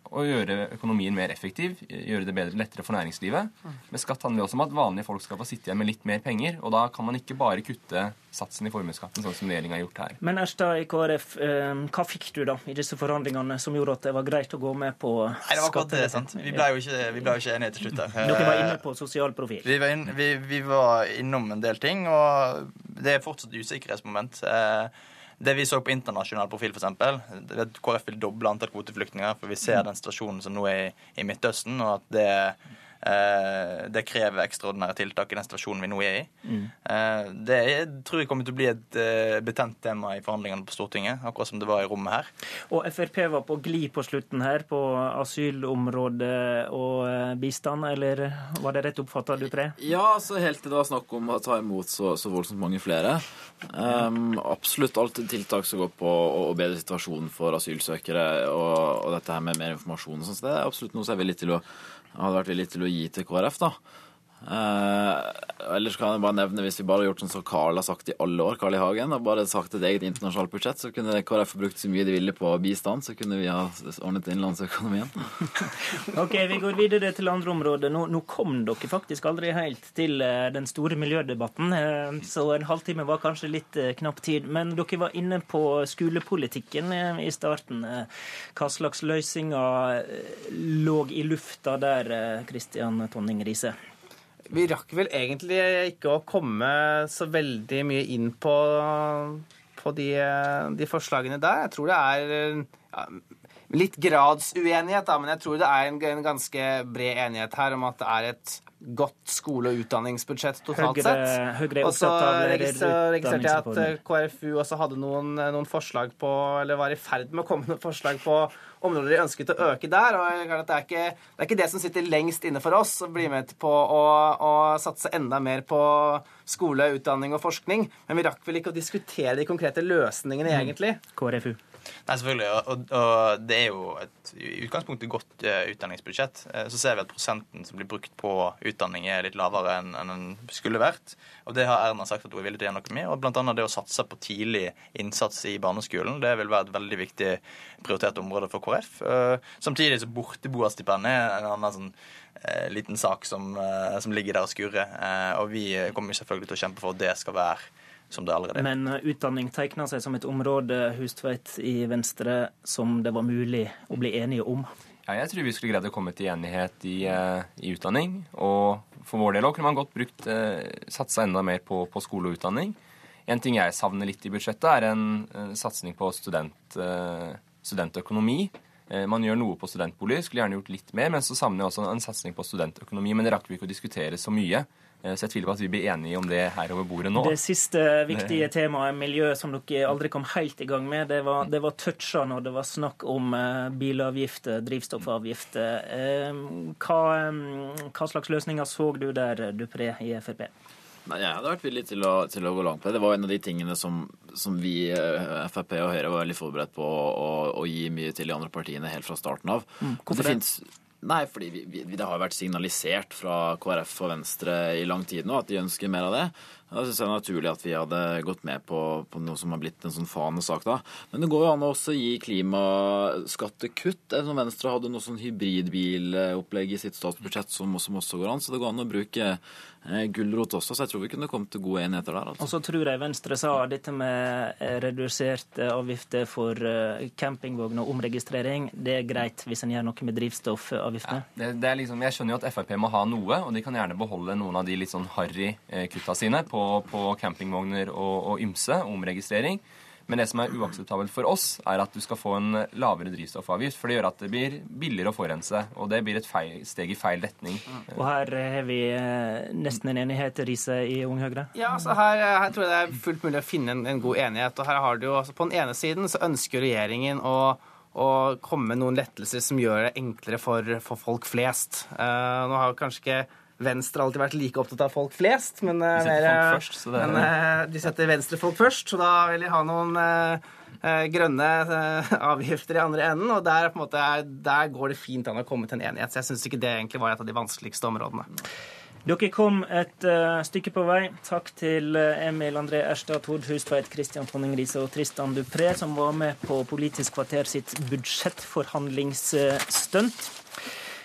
å gjøre økonomien mer effektiv, gjøre det bedre, lettere for næringslivet. Men skatt handler også om at vanlige folk skal få sitte igjen med litt mer penger. Og da kan man ikke bare kutte satsen i formuesskatten, sånn som regjeringa har gjort her. Men Erstad i KrF, eh, hva fikk du da i disse forhandlingene som gjorde at det var greit å gå med på Nei, det var akkurat det, sant. Vi ble jo ikke, vi ble jo ikke enige til slutt der. Dere var inne på sosial profil? Vi var, inn, vi, vi var innom en del ting, og det er fortsatt usikkerhetsmoment. Eh, det vi så på internasjonal profil, f.eks. KrF vil doble antall kvoteflyktninger, for vi ser den situasjonen som nå er i, i Midtøsten, og at det det krever ekstraordinære tiltak i den situasjonen vi nå er i. Mm. Eh, det tror jeg kommer til å bli et eh, betent tema i forhandlingene på Stortinget, akkurat som det var i rommet her. Og Frp var på glid på slutten her, på asylområdet og bistand, eller var det rett oppfatta, du Pre? Ja, så helt til det var snakk om å ta imot så, så voldsomt mange flere. Um, absolutt alt tiltak som går på å bedre situasjonen for asylsøkere og, og dette her med mer informasjon og sånn, så det er absolutt noe som jeg er villig til å hadde vært villig til å gi til KrF, da. Eh, ellers kan jeg bare nevne, hvis vi bare hadde gjort sånn som Carl har sagt i alle år, Carl I. Hagen, og bare sagt et eget internasjonalt budsjett, så kunne KrF brukt så mye de ville på bistand, så kunne vi ha ordnet innenlandsøkonomien. ok, vi går videre til andre områder. Nå, nå, kom dere faktisk aldri helt til uh, den store miljødebatten, uh, så en halvtime var kanskje litt uh, knapp tid. Men dere var inne på skolepolitikken i starten. hva slags løsninger lå i lufta der, Kristian Tonning Riise? Vi rakk vel egentlig ikke å komme så veldig mye inn på, på de, de, forslagene der. Jeg tror det er ja, litt gradsuenighet, da, men jeg tror det er en, en, ganske bred enighet her om at det er et godt skole- og utdanningsbudsjett totalt Høyre, sett. Høyre og så registrerte jeg at eh, KrFU også hadde noen, noen, forslag på, eller var i ferd med å komme med noen forslag på områder de ønsket å øke der. og det er, ikke, det er ikke det som sitter lengst inne for oss, å bli med på å, å satse enda mer på skole, utdanning og forskning. Men vi rakk vel ikke å diskutere de konkrete løsningene, mm. egentlig. KrFU. Nei, selvfølgelig. Og, og, det er jo et i utgangspunktet godt uh, utdanningsbudsjett. Uh, så ser vi at prosenten som blir brukt på utdanning, er litt lavere enn, enn den skulle vært. Og det har Erna sagt at hun er villig til å gjøre noe med. Og bl.a. det å satse på tidlig innsats i barneskolen. Det vil være et veldig viktig prioritert område for KrF. Uh, samtidig så borteboerstipendet er en annen sånn liten sak som, som, ligger der og skurrer. og vi kommer selvfølgelig til å kjempe for at det skal være som det allerede er. Men uh, utdanning tegna seg som et område Hustveit i Venstre som det var mulig å bli enige om? Ja, jeg tror vi skulle greid å komme til enighet i, uh, i utdanning. Og for vår del òg kunne man godt brukt uh, satsa enda mer på, på, skole og utdanning. En ting jeg savner litt i budsjettet, er en, en satsing på student, studentøkonomi. Man gjør noe på studentbolig, skulle gjerne gjort litt mer, men så savner jeg også en satsing på studentøkonomi. Men det rakk vi ikke å diskutere så mye. Eh, så jeg tviler på at vi blir enige om det her over bordet nå. Det siste viktige temaet, miljø, som dere aldri kom helt i gang med, det var, det var toucha når det var snakk om eh, bilavgifter, drivstoffavgifter. Eh, hva, hva slags løsninger så du der, Dupré i Frp? Nei, Jeg hadde vært villig til å, til å, gå langt på det. Det var en av de tingene som, som vi, Frp og Høyre, var veldig forberedt på å, å, gi mye til de andre partiene helt fra starten av. Mm, hvorfor det? det? Nei, fordi vi, vi, det har jo vært signalisert fra KrF og Venstre i lang tid nå at de ønsker mer av det. Da syns jeg det er naturlig at vi hadde gått med på, på noe som har blitt en sånn fanesak da. Men det går jo an å også gi klimaskattekutt. Venstre hadde noe sånn hybridbilopplegg i sitt statsbudsjett som, som, også går an. Så det går an å bruke gulrot også. Så jeg tror vi kunne kommet til gode enigheter der. Altså. Og så tror jeg Venstre sa dette med eh, reduserte avgifter for campingvogner campingvogn og omregistrering. Det er greit hvis en gjør noe med drivstoffavgiftene? Ja, det, det liksom, jeg skjønner jo at Frp må ha noe, og de kan gjerne beholde noen av de litt sånn harry eh, kutta sine. på på, på campingvogner og, og ymse, omregistrering. Men det som er uakseptabelt for oss, er at du skal få en lavere drivstoffavgift. For det gjør at det blir billigere å forurense, og det blir et feil, steg i feil retning. Og her har vi eh, nesten en enighet, Riise i Ung Høyre? Ja, altså her, her, tror jeg det er fullt mulig å finne en, en god enighet. Og her har du jo, altså På den ene siden så ønsker regjeringen å og komme med noen lettelser som gjør det enklere for, for folk flest. Uh, nå har kanskje ikke Venstre har alltid vært like opptatt av folk flest, men, de setter, mer, folk først, det... men uh, de setter venstrefolk først, så da vil de ha noen grønne avgifter i andre enden. Og der, måte, der, går det fint an å komme til en enighet. Så jeg syns ikke det egentlig var et av de vanskeligste områdene. Dere kom et uh, stykke på vei. Takk til Emil André Erstad, Tord Hustveit, Kristian Tonning Riise og Tristan Dupré, som var med på Politisk kvarter sitt budsjettforhandlingsstunt.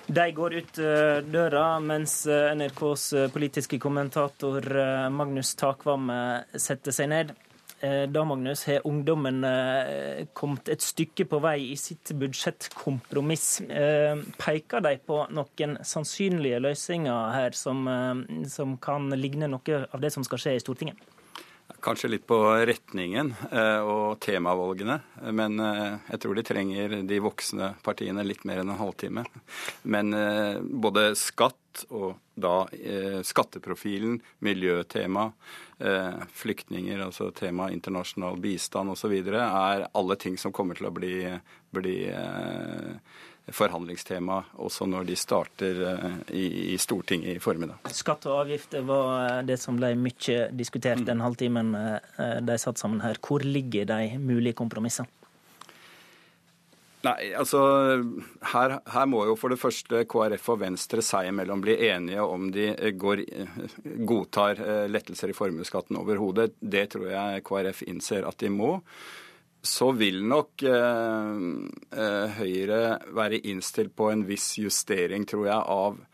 De går ut eh, døra, mens eh, NRKs eh, politiske kommentator Magnus Takvam setter seg ned. Da Magnus, har ungdommen kommet et stykke på vei i sitt budsjettkompromiss. Peker de på noen sannsynlige løsninger her som, som kan ligne noe av det som skal skje i Stortinget? Kanskje litt på retningen eh, og temavalgene. Men eh, jeg tror de trenger de voksne partiene litt mer enn en halvtime. Men eh, både skatt og da skatteprofilen, miljøtema, flyktninger, altså tema internasjonal bistand osv., er alle ting som kommer til å bli, bli forhandlingstema også når de starter eh, i, Stortinget i formiddag. Skatt og avgifter var det som ble mye diskutert den halvtimen eh, de satt sammen her. Hvor ligger de mulige kompromissene? Nei, altså her, her, må jo for det første KrF og Venstre seg imellom bli enige om de går, godtar eh, lettelser i formuesskatten overhodet. Det tror jeg KrF innser at de må så vil nok eh, eh, Høyre være innstilt på en viss justering, tror jeg, av Eh,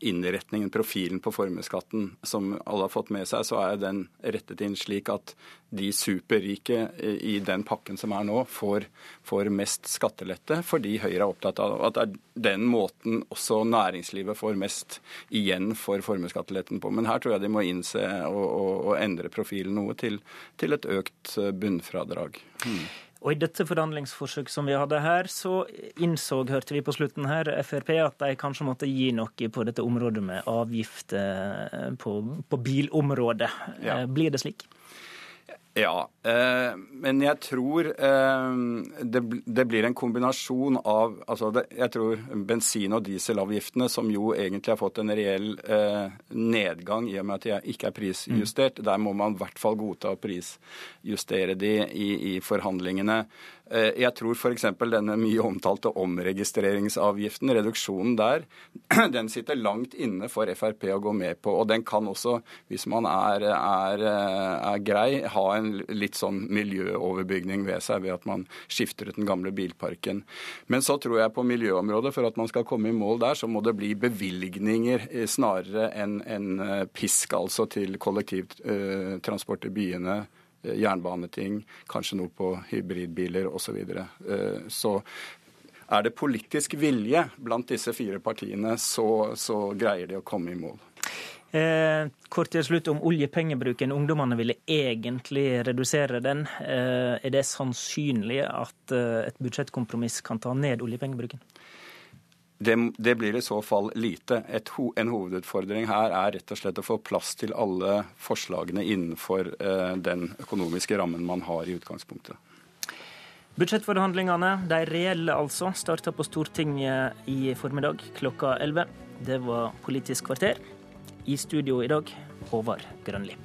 innretningen, profilen på formuesskatten som alle har fått med seg, så er den rettet inn slik at de superrike i den pakken som er nå, får, får mest skattelette, fordi Høyre er opptatt av at det er den måten også næringslivet får mest igjen for formuesskatteletten på. Men her tror jeg de må innse og, og, og endre profilen noe til, til et økt bunnfradrag. Hmm. Og I dette forhandlingsforsøket som vi hadde her, så innså, hørte vi på slutten her, Frp at de kanskje måtte gi noe på dette området med avgifter på, på bilområdet. Ja. Eh, blir det slik? Ja, eh, men jeg tror eh, det, det, blir en kombinasjon av altså det, Jeg tror bensin- og dieselavgiftene, som jo egentlig har fått en reell eh, nedgang i og med at de ikke er prisjustert, mm. der må man i hvert fall godta å prisjustere de i, i forhandlingene. Eh, jeg tror f.eks. denne mye omtalte omregistreringsavgiften, reduksjonen der, den sitter langt inne for Frp å gå med på. Og den kan også, hvis man er, er, er grei, ha en litt sånn miljøoverbygning ved seg ved at man skifter ut den gamle bilparken. Men så tror jeg på miljøområdet, for at man skal komme i mål der, så må det bli bevilgninger eh, snarere enn en eh, pisk altså til kollektivtransport i byene Eh, jernbaneting, kanskje noe på hybridbiler osv. Så, videre. Eh, så er det politisk vilje blant disse fire partiene, så, så greier de å komme i mål. Eh, kort til slutt om oljepengebruken. Ungdommene ville egentlig redusere den. Eh, er det sannsynlig at eh, et budsjettkompromiss kan ta ned oljepengebruken? Det, det, blir i så fall lite. Ho, en hovedutfordring her er rett og slett å få plass til alle forslagene innenfor eh, den økonomiske rammen man har i utgangspunktet. Budsjettforhandlingene, de reelle altså, starta på Stortinget i formiddag klokka 11. Det var Politisk kvarter. I studio i dag, Håvard Grønli.